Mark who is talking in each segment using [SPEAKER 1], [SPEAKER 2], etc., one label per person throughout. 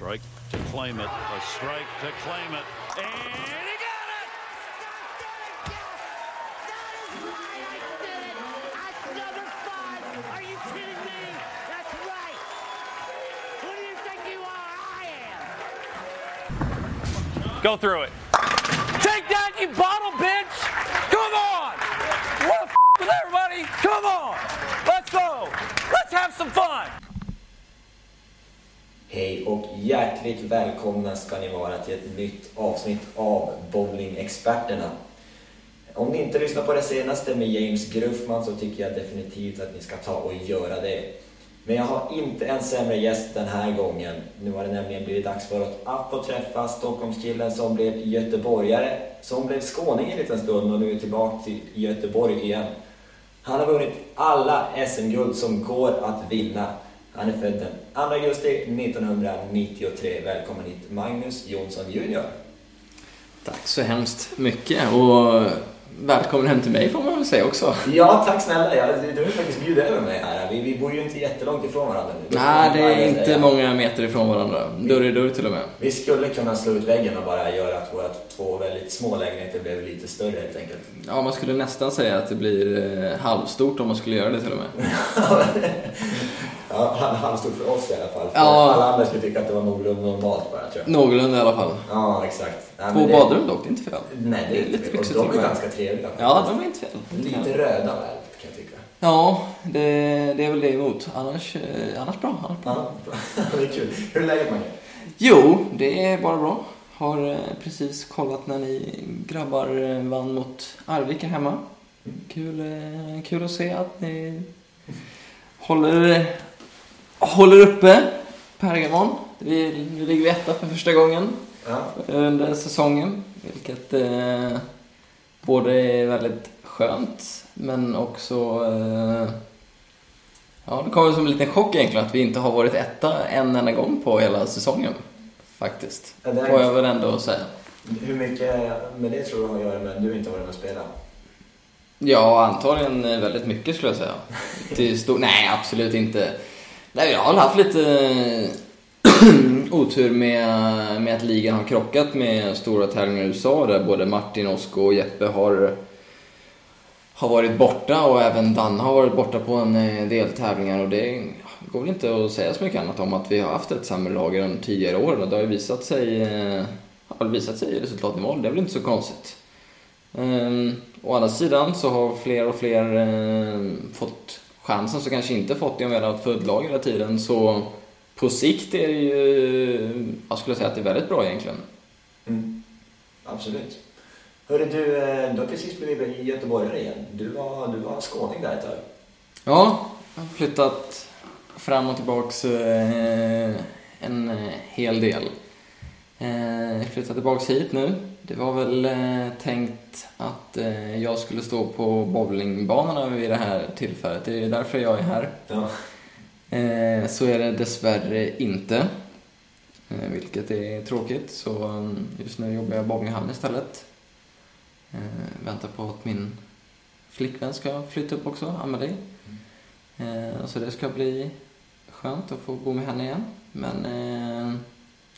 [SPEAKER 1] Strike to claim it. A strike to claim it. And he got it!
[SPEAKER 2] That's number five. Are you kidding me? That's right. Who do you think you are? I am.
[SPEAKER 3] Go through it. Take that, you bottle bitch! Come on! What f- with everybody? Come on! Let's go! Let's have some fun!
[SPEAKER 4] Hej och hjärtligt välkomna ska ni vara till ett nytt avsnitt av Bowlingexperterna. Om ni inte lyssnar på det senaste med James Gruffman så tycker jag definitivt att ni ska ta och göra det. Men jag har inte en sämre gäst den här gången. Nu har det nämligen blivit dags för oss att få träffa Stockholmskillen som blev göteborgare, som blev skåning en liten stund och nu är tillbaka till Göteborg igen. Han har vunnit alla SM-guld som går att vinna. Han är född den 2 augusti 1993. Välkommen hit Magnus Jonsson Junior.
[SPEAKER 5] Tack så hemskt mycket och välkommen hem till mig får man väl säga också.
[SPEAKER 4] Ja, tack snälla. Ja, du har faktiskt bjudit över mig här. Vi, vi bor ju inte jättelångt ifrån varandra nu.
[SPEAKER 5] Nej, det är
[SPEAKER 4] Ja,
[SPEAKER 5] inte
[SPEAKER 4] ja.
[SPEAKER 5] många meter ifrån varandra. Dörr i dörr till och med.
[SPEAKER 4] Vi skulle kunna slå ut väggen och bara göra att våra två väldigt små lägenheter blev lite större helt enkelt.
[SPEAKER 5] Ja, man skulle nästan säga att det blir eh, halvstort om man skulle göra det till och med.
[SPEAKER 4] Ja, halv- halvstort för oss i alla fall. För
[SPEAKER 5] Ja.
[SPEAKER 4] Alla andra skulle tycka att det var någorlunda normalt bara tror jag.
[SPEAKER 5] Någorlunda i alla fall.
[SPEAKER 4] Ja, exakt. Nej,
[SPEAKER 5] Två
[SPEAKER 4] det-
[SPEAKER 5] badrum dock, det är inte fel.
[SPEAKER 4] Nej, det är
[SPEAKER 5] lite
[SPEAKER 4] inte Och de är ganska trevliga.
[SPEAKER 5] Ja, de är inte fel.
[SPEAKER 4] Lite röda väl.
[SPEAKER 5] Ja, det, det är väl det emot. Annars, eh, annars bra. Annars bra.
[SPEAKER 4] Ja, det är kul. Hur är läget Mange?
[SPEAKER 5] Jo, det är bara bra. Har eh, precis kollat när ni grabbar eh, vann mot Arvika hemma. Kul, eh, kul att se att ni håller, håller uppe Pergamon. Vi, nu ligger vi etta för första gången
[SPEAKER 4] Ja.
[SPEAKER 5] under säsongen. Vilket eh, både är väldigt skönt men också... Eh, ja, det kommer som en liten chock egentligen att vi inte har varit etta en enda gång på hela säsongen. Faktiskt.
[SPEAKER 4] Ja,
[SPEAKER 5] Får jag väl ändå säga.
[SPEAKER 4] Hur mycket med det tror du har att göra med att du inte har varit med och spelat?
[SPEAKER 5] Ja, antagligen väldigt mycket skulle jag säga. Till stor... Nej, absolut inte. Nej, jag har haft lite otur med, med att ligan har krockat med stora tävlingar i USA där både Martin, Osko och Jeppe har, har varit borta och även Dan har varit borta på en eh, del tävlingar och det går väl inte att säga så mycket annat om att vi har haft ett sämre lag än tidigare år och det har ju visat sig, eh, har visat sig i resultatnivån. Det är väl inte så konstigt. Ehm, å andra sidan så har fler och fler eh, fått chansen som kanske inte fått det om vi hade haft fulllag hela tiden. Så på sikt är det ju, jag skulle säga att det är väldigt bra egentligen.
[SPEAKER 4] Mm. Absolut. Hörru du, eh, du har precis blivit göteborgare igen. Du var, du var skåning där ett tag.
[SPEAKER 5] Ja, jag har flyttat fram och tillbaks eh, en eh, hel del. Jag flyttade tillbaks hit nu. Det var väl tänkt att jag skulle stå på bowlingbanorna vid det här tillfället. Det är därför jag är här.
[SPEAKER 4] Ja.
[SPEAKER 5] Så är det dessvärre inte. Vilket är tråkigt. Så mm, just nu jobbar jag i bowlinghallen istället. Eh, väntar på att min flickvän ska flytta upp också, Amelie. Eh, så det ska bli skönt att få bo med henne igen. Men eh,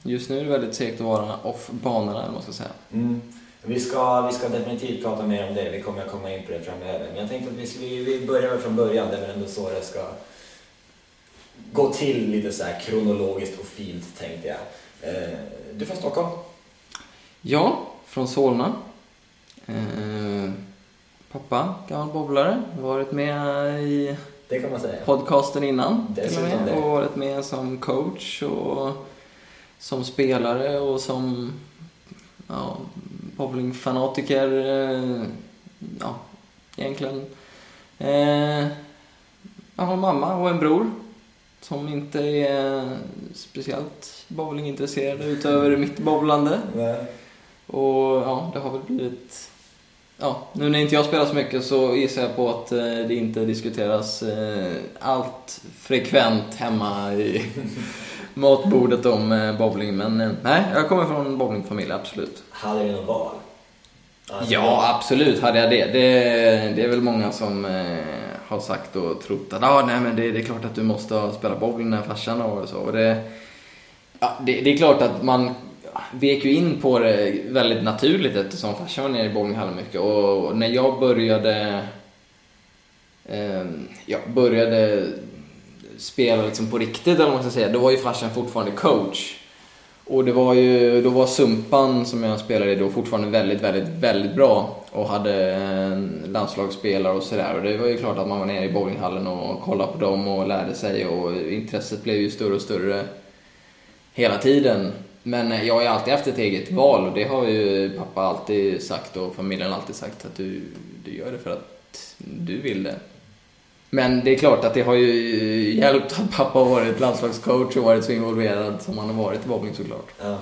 [SPEAKER 5] just nu är det väldigt segt att vara off banorna, eller vad man ska säga.
[SPEAKER 4] Mm. Vi, ska, vi ska definitivt prata mer om det. Vi kommer att komma in på det framöver. Men jag tänkte att vi, vi, vi börjar väl från början. Det är väl ändå så det ska gå till lite så här kronologiskt och fint tänkte jag. Eh, du är från Stockholm?
[SPEAKER 5] Ja, från Solna. Eh, pappa, gammal bowlare, varit med i podcasten innan till och
[SPEAKER 4] Dessutom
[SPEAKER 5] med,
[SPEAKER 4] det.
[SPEAKER 5] och varit med som coach och som spelare och som ja, bowlingfanatiker. eh, Ja, egentligen. Eh, jag har en mamma och en bror som inte är speciellt bowlingintresserade utöver mitt bowlande. Och ja, det har väl blivit... Ja, nu när inte jag spelar så mycket så gissar jag på att eh, det inte diskuteras eh, allt frekvent hemma i matbordet om eh, bowling. Men nej, jag kommer från en bowlingfamilj, absolut.
[SPEAKER 4] Hade du någon val? Alltså,
[SPEAKER 5] Ja, absolut hade jag det. Det, det är väl många som har sagt och trott att ah, nej, men det, det är klart att du måste ha spelat bowling när farsan och så. Och det, Ja, det, det är klart att man vek ju in på det väldigt naturligt eftersom farsan var nere i bowlinghallen mycket. Och när jag började, eh, jag började spela liksom på riktigt, eller vad man ska säga, då var ju farsan fortfarande coach. Och det var ju, då var Sumpan som jag spelade i då fortfarande väldigt, väldigt, väldigt bra och hade en landslagsspelare och sådär. Och det var ju klart att man var nere i bowlinghallen och kollade på dem och lärde sig och intresset blev ju större och större hela tiden. Men jag har ju alltid haft ett eget val och det har ju pappa alltid sagt och familjen alltid sagt att du, du gör det för att du vill det. Men det är klart att det har ju hjälpt att pappa har varit landslagscoach och varit så involverad som han har varit i bowling såklart.
[SPEAKER 4] Ja.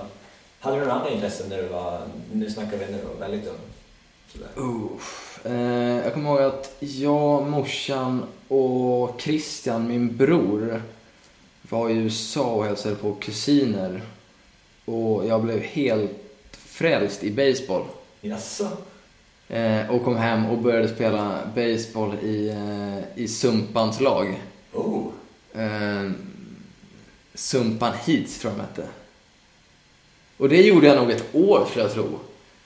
[SPEAKER 4] Hade du några andra intressen när du var, nu snackar vi när du var väldigt ung?
[SPEAKER 5] Eh, jag kommer ihåg att jag, morsan och Christian, min bror, var i USA och hälsade på kusiner. Och jag blev helt frälst i baseball.
[SPEAKER 4] Jaså?
[SPEAKER 5] Eh, och kom hem och började spela baseball i, eh, i Sumpans lag.
[SPEAKER 4] Oh.
[SPEAKER 5] Eh, Sumpan Heats tror jag de hette. Och det gjorde jag nog ett år skulle jag tro.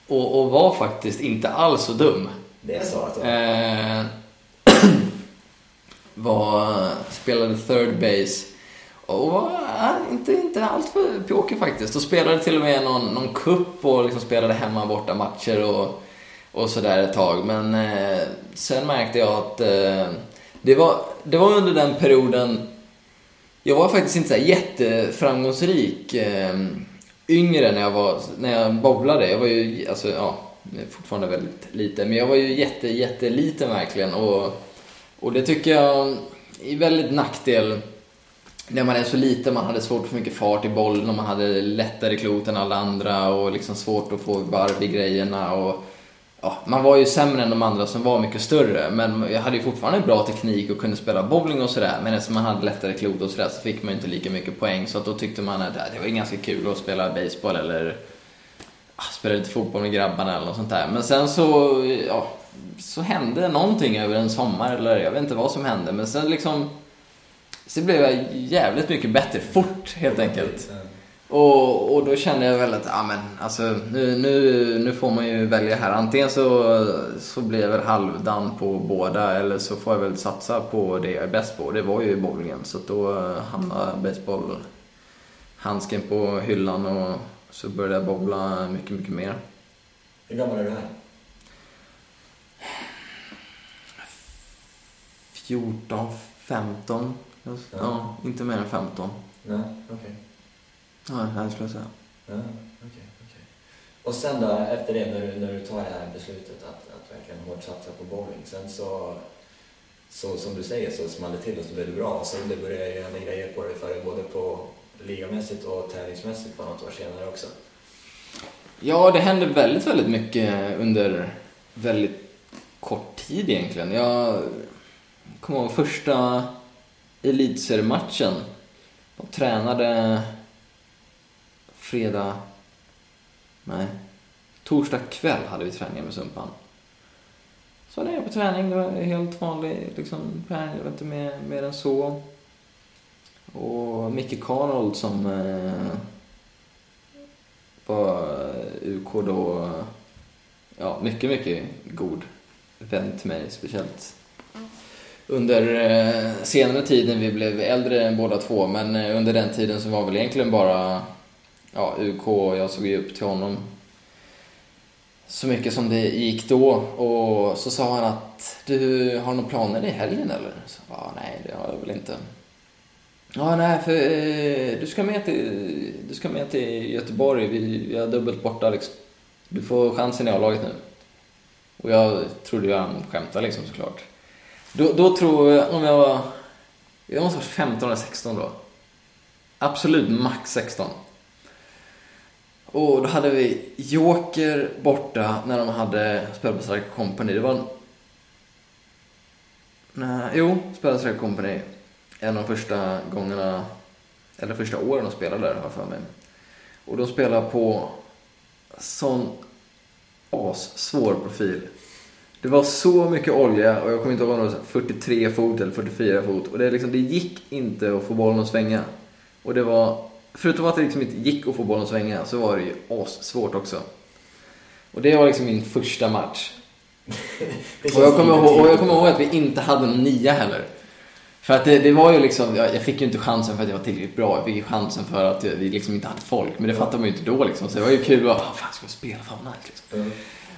[SPEAKER 5] Och, och var faktiskt inte alls så dum.
[SPEAKER 4] Det är så alltså?
[SPEAKER 5] Var, spelade third base och var inte, inte allt för pjåkig faktiskt. Och spelade till och med någon, någon cup och liksom spelade hemma borta matcher och, och sådär ett tag. Men eh, sen märkte jag att eh, det, var, det var under den perioden jag var faktiskt inte så jätteframgångsrik eh, yngre när jag, var, när jag bowlade. Jag var ju, alltså ja, fortfarande väldigt liten. Men jag var ju jätte, jätteliten verkligen. Och, och det tycker jag är väldigt nackdel när man är så liten, man hade svårt att få mycket fart i bollen och man hade lättare klot än alla andra och liksom svårt att få varv i grejerna. Och, ja, man var ju sämre än de andra som var mycket större, men jag hade ju fortfarande bra teknik och kunde spela bowling och sådär. Men eftersom man hade lättare klot och sådär så fick man ju inte lika mycket poäng. Så att då tyckte man att äh, det var ganska kul att spela baseball eller ja, spela lite fotboll med grabbarna eller något sånt där. Men sen så, ja, så hände någonting över en sommar, eller jag vet inte vad som hände, men sen liksom så blev jag jävligt mycket bättre fort helt enkelt. Och, och då kände jag väl att, ja men alltså nu, nu, nu får man ju välja här. Antingen så, så blir jag väl halvdan på båda eller så får jag väl satsa på det jag är bäst på. Det var ju bowlingen. Så då hamnade baseballhandsken på hyllan och så började jag bowla mycket, mycket mer.
[SPEAKER 4] Hur gammal är du här?
[SPEAKER 5] 14, 15. Ja,
[SPEAKER 4] Ja.
[SPEAKER 5] inte mer än 15.
[SPEAKER 4] Nej, okej.
[SPEAKER 5] Ja, det skulle jag säga.
[SPEAKER 4] Ja, okej, okej. Och sen då, efter det, när du, när du tar det här beslutet att, att verkligen hårt satsa på bowling, sen så, så som du säger så small det till och så blev du bra. Och sen det började ju hända grejer på dig för dig, både på ligamässigt och tävlingsmässigt på något år senare också.
[SPEAKER 5] Ja, det hände väldigt, väldigt mycket under väldigt kort tid egentligen. Jag kommer ihåg första elitseriematchen. de tränade fredag... Nej. Torsdag kväll hade vi träning med Sumpan. Så var jag på träning, det var helt vanlig liksom, träning, det var inte mer, mer än så. Och Micke Carnold som eh, var eh, UK då, ja, mycket, mycket god vän till mig, speciellt under eh, senare tid när vi blev äldre än båda två, men eh, under den tiden så var väl egentligen bara ja, UK och jag såg ju upp till honom så mycket som det gick då. Och så sa han att du har några planer i helgen eller? Så jag bara, nej det har jag väl inte. Ja, nej, för eh, du ska med till, du ska med till Göteborg. Vi, vi har dubbelt borta liksom. Du får chansen i A-laget nu. Och jag trodde ju han skämtade liksom såklart. Då, då tror jag, om jag var, jag måste vara 15 eller 16 då. Absolut max 16. Och då hade vi Joker borta när de hade spelat på Strike Company. Det var... Nej, jo, spelade Strike Company. En av de första gångerna, eller första åren de spelade där, har jag för mig. Och de spelade på sån svår profil. Det var så mycket olja och jag kommer inte ihåg om det var 43 fot eller 44 fot. Och det, liksom, det gick inte att få bollen att svänga. Och det var förutom att det liksom inte gick att få bollen att svänga så var det ju svårt också. Och det var liksom min första match. Och jag, kommer ihåg, och jag kommer ihåg att vi inte hade någon nia heller. För att det, det var ju liksom, jag, jag fick ju inte chansen för att jag var tillräckligt bra. Jag fick ju chansen för att vi liksom inte hade folk. Men det fattade man ju inte då liksom. Så det var ju kul att, "Ah, fan ska vi spela? Fan vad nice liksom.
[SPEAKER 4] Mm.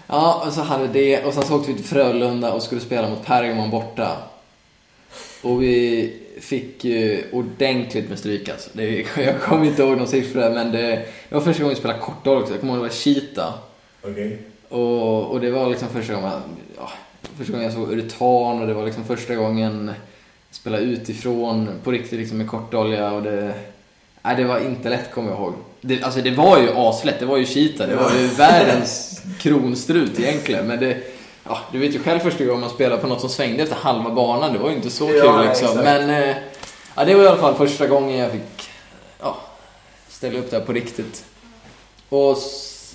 [SPEAKER 5] Ja, och så hade vi det. Och sen så åkte vi till Frölunda och skulle spela mot Pergamon borta. Och vi fick ju ordentligt med stryk alltså. Det, jag kommer inte ihåg någon siffra men det, det var första gången vi spelade kortboll också. Jag kommer ihåg det var Cheetah.
[SPEAKER 4] Okej.
[SPEAKER 5] Och, och det var liksom första gången, ja, första gången jag såg uretan och det var liksom första gången jag spelade utifrån på riktigt liksom med kortolja och det... Nej, det var inte lätt kommer jag ihåg. Det, alltså det var ju aslätt, det var ju Cheetah, det var ju världens kronstrut egentligen. Men det, ja, du vet ju själv första gången man spelade på något som svängde efter halva banan, det var ju inte så
[SPEAKER 4] Ja,
[SPEAKER 5] kul liksom.
[SPEAKER 4] exakt.
[SPEAKER 5] Men eh, ja, det var i alla fall första gången jag fick ja, ställa upp där på riktigt. Och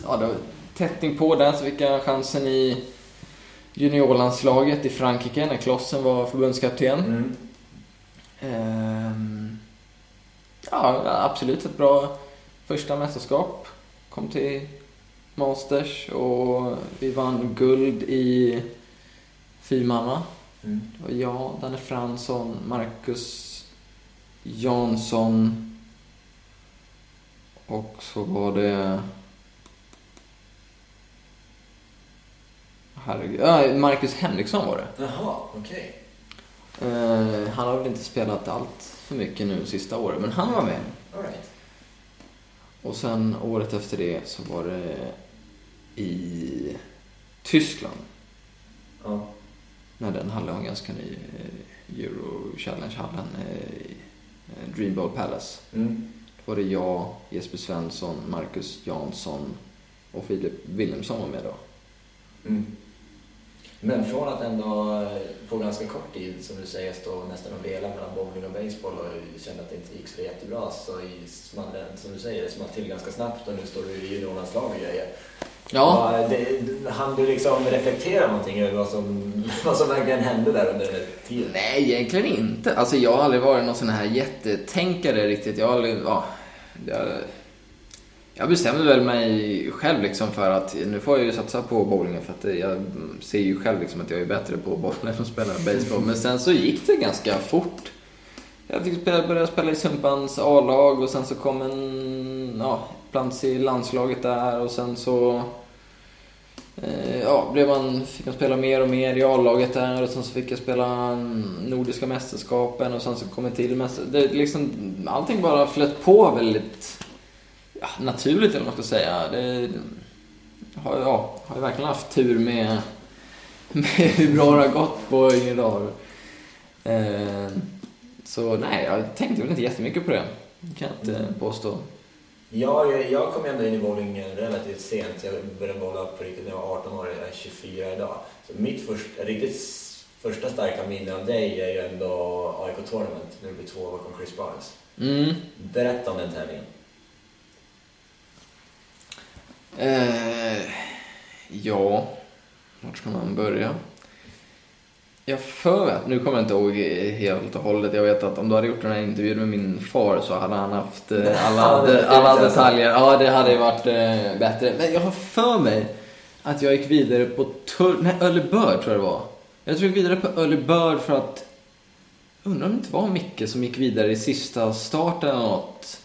[SPEAKER 5] ja, var tättning på där så fick jag chansen i juniorlandslaget i Frankrike när Klossen var förbundskapten.
[SPEAKER 4] Mm.
[SPEAKER 5] Ehm, ja, absolut ett bra första mästerskap. Kom till Masters och vi vann guld i fyrmanna.
[SPEAKER 4] Mm.
[SPEAKER 5] Det var jag, Danne Fransson, Marcus Jansson och så var det... Herregud. Marcus Henriksson var det.
[SPEAKER 4] Jaha, okej.
[SPEAKER 5] Eh, han har väl inte spelat allt för mycket nu sista året, men han var med.
[SPEAKER 4] All right.
[SPEAKER 5] Och sen året efter det så var det i Tyskland.
[SPEAKER 4] Ja.
[SPEAKER 5] När den hallen var ganska ny. eh, Euro Challenge-hallen eh, i eh, Dreambowl Palace.
[SPEAKER 4] Mm.
[SPEAKER 5] Då var det jag, Jesper Svensson, Marcus Jansson och Filip Wilhelmsson var med då.
[SPEAKER 4] Mm. Men från att ändå eh, på ganska kort tid, som du säger, stå nästan och vela mellan bowling och baseball och kände att det inte gick så jättebra, så small som du säger, det small till ganska snabbt och nu står du i juniorlandslag och grejer.
[SPEAKER 5] Ja,
[SPEAKER 4] det, hann du liksom reflektera någonting över vad som, vad som verkligen hände där under den tiden?
[SPEAKER 5] nej egentligen inte. Alltså jag har aldrig varit någon sån här jättetänkare riktigt. Jag har aldrig, ja, jag, jag bestämde väl mig själv liksom för att nu får jag ju satsa på bowlingen för att jag ser ju själv liksom att jag är bättre på boll än att spela baseball. Men sen så gick det ganska fort. Jag fick spela, börja spela i Sumpans A-lag och sen så kom en ja, plats i landslaget där och sen så eh, ja, blev man, fick man spela mer och mer i A-laget där och sen så fick jag spela Nordiska mästerskapen och sen så kom jag till mästerskapen. Det, liksom, allting bara flöt på väldigt ja, naturligt eller vad man ska säga. Det har, ja, har jag verkligen haft tur med, med hur bra det har gått på yngre dagar. Eh, så nej, jag tänkte väl inte jättemycket på det. Kan jag inte påstå.
[SPEAKER 4] Ja, jag, jag kom ändå in i bowling relativt sent. Jag började bowla på riktigt när jag var 18 år, jag är 24 idag. Så mitt först, riktigt första starka minne av dig är ju ändå AIK Tournament, när du blev tvåa bakom Chris Barnes.
[SPEAKER 5] Mm.
[SPEAKER 4] Berätta om den tävlingen.
[SPEAKER 5] Eh, ja, vart ska man börja? Jag för att, nu kommer jag inte ihåg helt och hållet. Jag vet att om du hade gjort den här intervjun med min far så hade han haft eh, alla,
[SPEAKER 4] hade
[SPEAKER 5] alla detaljer. Ja, det hade varit eh, bättre. Men jag har för mig att jag gick vidare på Tull... Nej, Öllebörd tror jag det var. Jag tror jag gick vidare på Öllebörd för att... Undrar om det inte var Micke som gick vidare i sista starten eller något.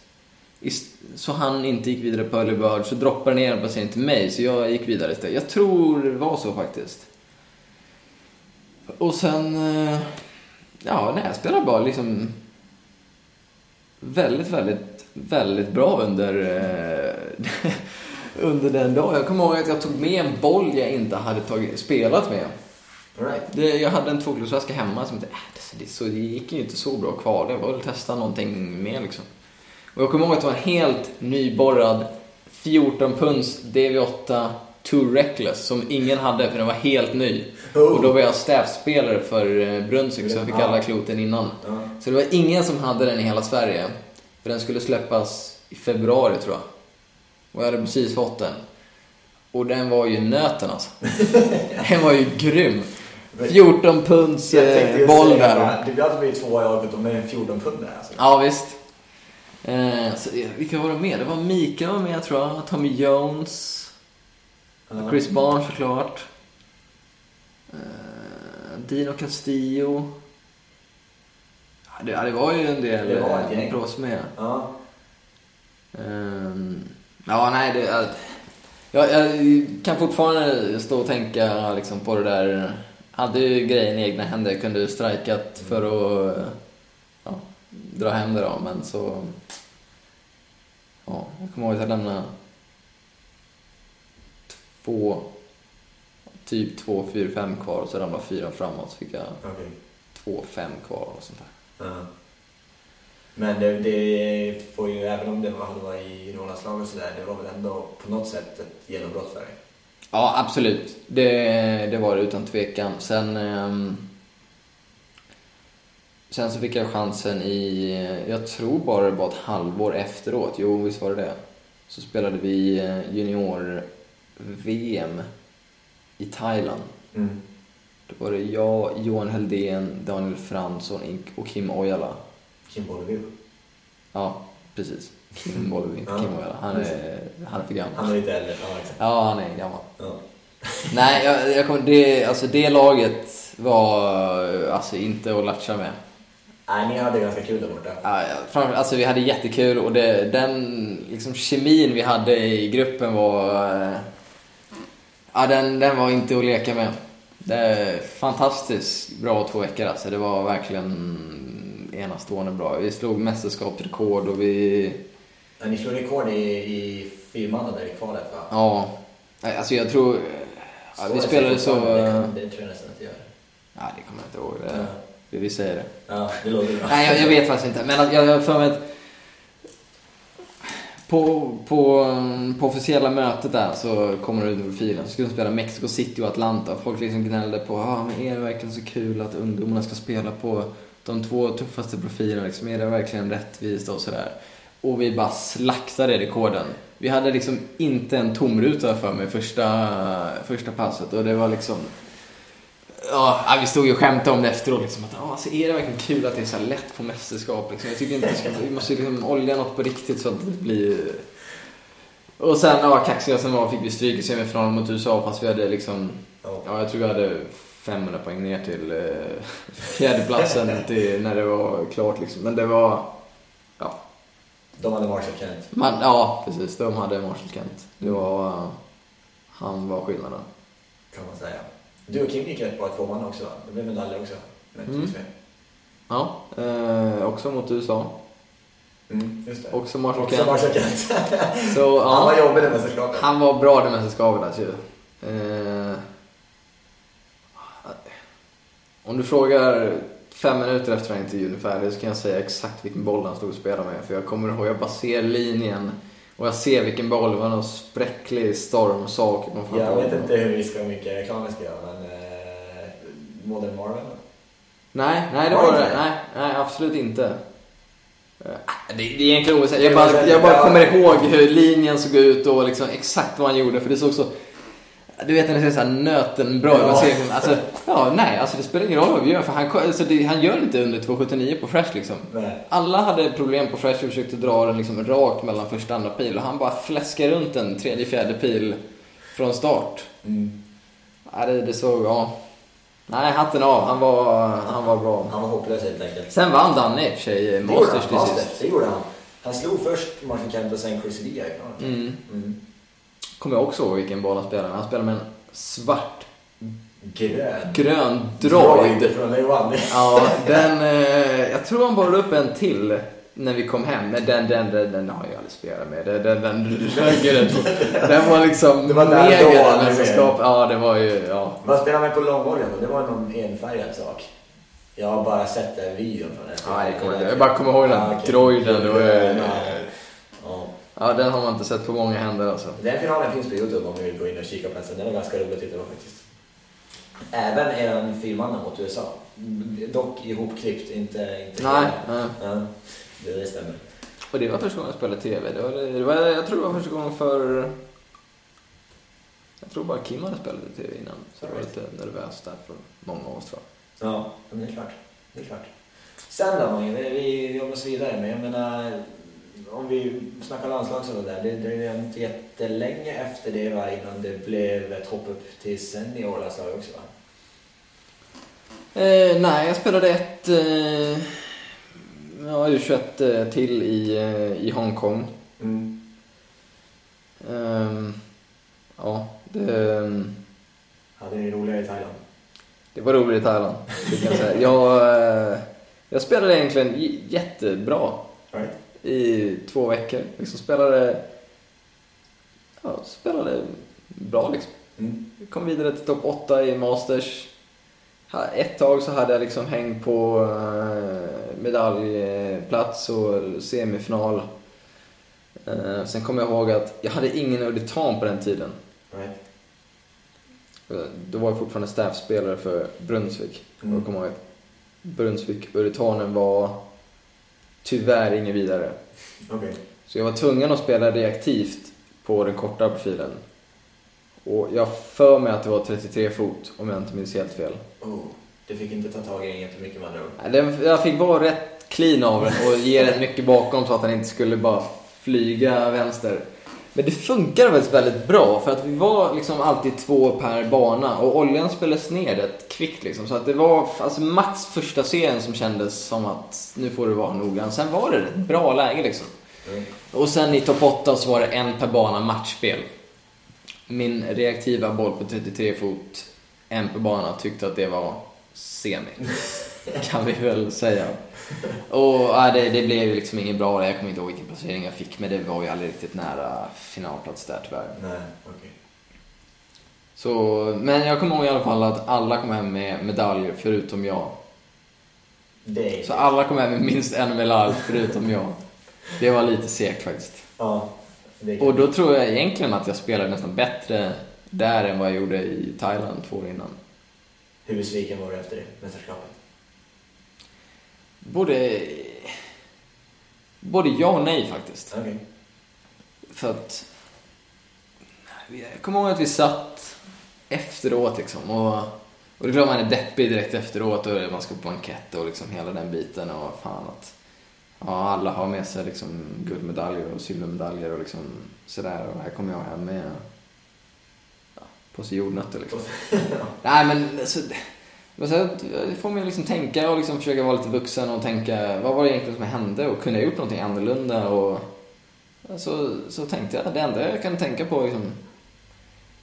[SPEAKER 5] Så han inte gick vidare på Early Bird, så droppade ner en placering till mig, så jag gick vidare istället. Jag tror det var så faktiskt. Och sen... eh, Ja, nej, jag spelade bara liksom... Väldigt, väldigt, väldigt bra under... eh, under den dagen. Jag kommer ihåg att jag tog med en boll jag inte hade tagit, spelat med.
[SPEAKER 4] Right.
[SPEAKER 5] Jag hade en tvåklubbsväska hemma som inte, äh, det, det, så, det gick ju inte så bra kvar. Det var väl testa någonting mer liksom. Och jag kommer ihåg att det var en helt nyborrad 14 punds DV8 Tour Reckless som ingen hade för den var helt ny.
[SPEAKER 4] Oh.
[SPEAKER 5] Och då var jag staffspelare för eh, Brunsvik så jag fick alla kloten innan. Så det var ingen som hade den i hela Sverige. För den skulle släppas i februari tror jag. Och jag hade precis fått den. Och den var ju nöten alltså. den var ju grym. 14 punds eh, boll där.
[SPEAKER 4] bara, Du hade blivit tvåa i AIK med en 14 pundare alltså.
[SPEAKER 5] Ja, visst. Eh, så, eh, vilka var det med? Det var Mika var med tror jag, Tommy Jones. Chris Barnes såklart. Eh, Dino Castillo. Ja, det, det var ju en del
[SPEAKER 4] Det var ett
[SPEAKER 5] med.
[SPEAKER 4] Ja.
[SPEAKER 5] Ehm, ja, nej, det, jag, jag, kan fortfarande stå och tänka liksom, på det där. Hade ju grejen i egna händer, kunde ju strikat för att ja, dra hem det då, men så... Ja, jag kommer ihåg att jag lämnade två, typ två, fyra, fem kvar och så ramlade fyra framåt så fick jag
[SPEAKER 4] Okej.
[SPEAKER 5] två, fem kvar och sånt där.
[SPEAKER 4] Ja. Men det, det får ju, även om det var, hade varit i juniorlandslag och sådär, det var väl ändå på något sätt ett genombrott för dig?
[SPEAKER 5] Ja, absolut. Det, det var det utan tvekan. Sen, ehm, sen så fick jag chansen i, jag tror bara det var ett halvår efteråt, jo visst var det det. Så spelade vi eh, junior-VM i Thailand.
[SPEAKER 4] Mm.
[SPEAKER 5] Då var det jag, Johan Heldén, Daniel Fransson och Kim Ojala.
[SPEAKER 4] Kim Bonnevie.
[SPEAKER 5] Ja, precis. Kim
[SPEAKER 4] Ja,
[SPEAKER 5] Kim Ojala. Han är, han är för gammal.
[SPEAKER 4] Han är lite äldre. Ja, exakt.
[SPEAKER 5] Ja, han är gammal.
[SPEAKER 4] Ja.
[SPEAKER 5] Nej, jag, jag kommer, det, alltså det laget var alltså inte att latcha med.
[SPEAKER 4] Nej, ni hade ganska kul där borta.
[SPEAKER 5] Ja, framför- Alltså vi hade jättekul och det, den liksom, kemin vi hade i gruppen var... eh, Ja, den, den var inte att leka med. Det är fantastiskt bra två veckor alltså. Det var verkligen enastående bra. Vi slog mästerskapsrekord och vi...
[SPEAKER 4] Ja, ni slog rekord i, i fyrmanna där i kvalet va?
[SPEAKER 5] Ja, nej, alltså jag tror... Ja, vi spelade så...
[SPEAKER 4] Det, kan, det tror jag nästan att det gör.
[SPEAKER 5] Ja, det kommer jag inte ihåg. Det,
[SPEAKER 4] Ja.
[SPEAKER 5] Vi, vi säger det.
[SPEAKER 4] Ja, det låter bra.
[SPEAKER 5] Nej, jag, jag vet faktiskt inte. Men att jag har för mig att på, på, på officiella mötet där så kommer det ut ur filen. Så skulle de spela Mexico City och Atlanta. Folk liksom gnällde på ah, men är det verkligen så kul att ungdomarna ska spela på de två tuffaste profilerna? Liksom, är det verkligen rättvist och sådär? Och vi bara slaktade rekorden. Vi hade liksom inte en tomruta för mig första, första passet och det var liksom Ja, vi stod ju och skämtade om det efteråt. Liksom, att, ah, alltså, är det verkligen kul att det är så lätt på mästerskap? Liksom? Jag tycker inte ska, vi måste liksom olja något på riktigt så att det blir... Och sen, ja, kaxiga som var fick vi stryk i semifinalen mot USA fast vi hade liksom...
[SPEAKER 4] Ja.
[SPEAKER 5] Ja, jag tror vi hade 500 poäng ner till eh, fjärdeplatsen till, när det var klart liksom. Men det var... Ja,
[SPEAKER 4] De hade Marshall Kent.
[SPEAKER 5] man, ja precis. De hade Marshall Kent. Det var... han var skillnaden.
[SPEAKER 4] Kan man säga. Du och Kim gick rätt bra i tvåman också va? Det blev medaljer också.
[SPEAKER 5] Mm. Ja, eh, också mot USA.
[SPEAKER 4] Mm, just det.
[SPEAKER 5] Också Marshall Kent.
[SPEAKER 4] Marshall Kent.
[SPEAKER 5] Så,
[SPEAKER 4] Han var
[SPEAKER 5] ja,
[SPEAKER 4] jobbig det mästerskapet.
[SPEAKER 5] han var bra det mästerskapet alltså ju. Eh, om du frågar fem minuter efter den intervjun ungefär så kan jag säga exakt vilken boll han stod och spelade med. För jag kommer ihåg, jag bara ser linjen och jag ser vilken boll. Det var någon spräcklig stormsak.
[SPEAKER 4] Jag vet inte hur vi ska, hur mycket reklam vi ska göra, men eh, Modern Marvel?
[SPEAKER 5] Nej, nej det
[SPEAKER 4] Var det?
[SPEAKER 5] Nej, nej absolut inte. Eh, Det, det är egentligen osäkert. Jag bara, jag bara kommer ihåg hur linjen såg ut och liksom exakt vad han gjorde. För det såg så... Du vet när det säger såhär nöten bra.
[SPEAKER 4] Ja.
[SPEAKER 5] Ser, liksom- alltså, ja, nej, alltså det spelar ingen roll vad vi gör. För han, alltså, det, han gör inte under 2,79 på Fresh liksom.
[SPEAKER 4] Nej.
[SPEAKER 5] Alla hade problem på Fresh och försökte dra den liksom rakt mellan första och andra pil. Och han bara fläskade runt en tredje, fjärde pil från start.
[SPEAKER 4] Mm.
[SPEAKER 5] Ja, det, det såg, ja. Nej, hatten av. Han var, han var bra.
[SPEAKER 4] Han var hopplös helt enkelt.
[SPEAKER 5] Sen vann Danne i och för sig Masters till sist.
[SPEAKER 4] det gjorde han. Han slog först Marshall Kent och sen Chris Lee.
[SPEAKER 5] Mm.
[SPEAKER 4] Mm.
[SPEAKER 5] Kommer jag också ihåg vilken boll han spelade med. Han spelade med en svart,
[SPEAKER 4] Grön.
[SPEAKER 5] grön droid.
[SPEAKER 4] Från Lewan.
[SPEAKER 5] Ja, den... Eh, jag tror han borrade upp en till när vi kom hem. Men den, den, den, den har jag aldrig spelat med. Den, den, den, den, den, var liksom
[SPEAKER 4] Det var
[SPEAKER 5] mega mästerskap. Ja, det var ju... Ja.
[SPEAKER 4] Vad spelade man på långbollen då? Det var någon enfärgad sak. Jag har bara sett den videon från den.
[SPEAKER 5] Ja, jag, kommer, inte- jag bara kommer ihåg den
[SPEAKER 4] Ja, okej.
[SPEAKER 5] droiden. Det var, ju-
[SPEAKER 4] Ja.
[SPEAKER 5] den har man inte sett på många händer alltså.
[SPEAKER 4] Den finalen finns på Youtube om ni vill gå in och kika på den. Den var ganska rolig att titta på faktiskt. Även en fyrmanna mot USA. Dock ihopklippt, inte... inte
[SPEAKER 5] Nej, nej.
[SPEAKER 4] Ja, det, stämmer.
[SPEAKER 5] Och det var första gången jag spelade TV. Det var, det var, jag tror det var första gången för... Jag tror bara Kim hade spelat i TV innan. Så det var lite nervöst där för många av oss tror jag.
[SPEAKER 4] Ja, men det är klart. Det är klart. Sen då, Mange, vi, vi jobbar oss vidare. Men jag menar, om vi snackar landslag så där, det dröjde inte jättelänge efter det va, innan det blev ett hopp upp till seniorlandslag också va?
[SPEAKER 5] Eh, nej, jag spelade ett eh, ja, U21 eh, till i, eh, i Hongkong.
[SPEAKER 4] Mm.
[SPEAKER 5] Ehm, ja, det,
[SPEAKER 4] Hade ni roligare i Thailand?
[SPEAKER 5] det var roligt i Thailand. Det kan jag, säga. Jag, eh, jag spelade egentligen jättebra
[SPEAKER 4] Right?
[SPEAKER 5] I två veckor. Liksom spelade, ja, spelade bra liksom.
[SPEAKER 4] Mm.
[SPEAKER 5] Kom vidare till topp 8 i Masters. Ett tag så hade jag liksom häng på eh, medaljplats och semifinal. Eh, Sen kommer jag ihåg att jag hade ingen Uditan på den tiden.
[SPEAKER 4] Right?
[SPEAKER 5] Eh, Då var jag fortfarande staffspelare för Brunnsvik.
[SPEAKER 4] Mm.
[SPEAKER 5] Kommer ihåg att Brunnsvik Uritanen var tyvärr ingen vidare.
[SPEAKER 4] Okej.
[SPEAKER 5] Så jag var tvungen att spela reaktivt på den korta profilen. Och jag för mig att det var 33 fot, om jag inte minns helt fel.
[SPEAKER 4] Oh, du fick inte ta tag i den jättemycket med andra ord.
[SPEAKER 5] Den- Jag fick vara rätt clean av den och ge den mycket bakom så att den inte skulle bara flyga vänster. Men det funkade faktiskt väldigt bra för att vi var liksom alltid två per bana och oljan spelades ner rätt kvickt liksom. Så att det var alltså max första serien som kändes som att nu får du vara noggrann. Sen var det ett bra läge liksom.
[SPEAKER 4] Mm.
[SPEAKER 5] Och sen i topp 8 så var det en per bana matchspel. Min reaktiva boll på 33 fot, en per bana, tyckte att det var semi. kan vi väl säga. Och ja, det, det blev ju liksom inget bra. Jag kommer inte ihåg vilken placering jag fick, men det var ju aldrig riktigt nära finalplats där tyvärr.
[SPEAKER 4] Nej, okej.
[SPEAKER 5] Så, men jag kommer ihåg i alla fall att alla kom hem med medaljer förutom jag.
[SPEAKER 4] Det.
[SPEAKER 5] Så alla kom hem med minst en medalj förutom jag. Det var lite segt faktiskt.
[SPEAKER 4] Ja.
[SPEAKER 5] Och då tror jag egentligen att jag spelade nästan bättre där än vad jag gjorde i Thailand två år innan.
[SPEAKER 4] Hur besviken var du efter det mästerskapet?
[SPEAKER 5] Både, både ja och nej faktiskt.
[SPEAKER 4] Okej.
[SPEAKER 5] För att... Jag kommer ihåg att vi satt efteråt liksom och, och det är klart man är deppig direkt efteråt och man ska på bankett och liksom hela den biten och fan att ja, alla har med sig liksom guldmedaljer och silvermedaljer och liksom sådär och här kommer jag hem med ja, på sig jordnötter liksom. Nej men alltså, men det får man ju liksom tänka och liksom försöka vara lite vuxen och tänka vad var det egentligen som hände och kunde jag gjort någonting annorlunda och så, så tänkte jag det enda jag kan tänka på liksom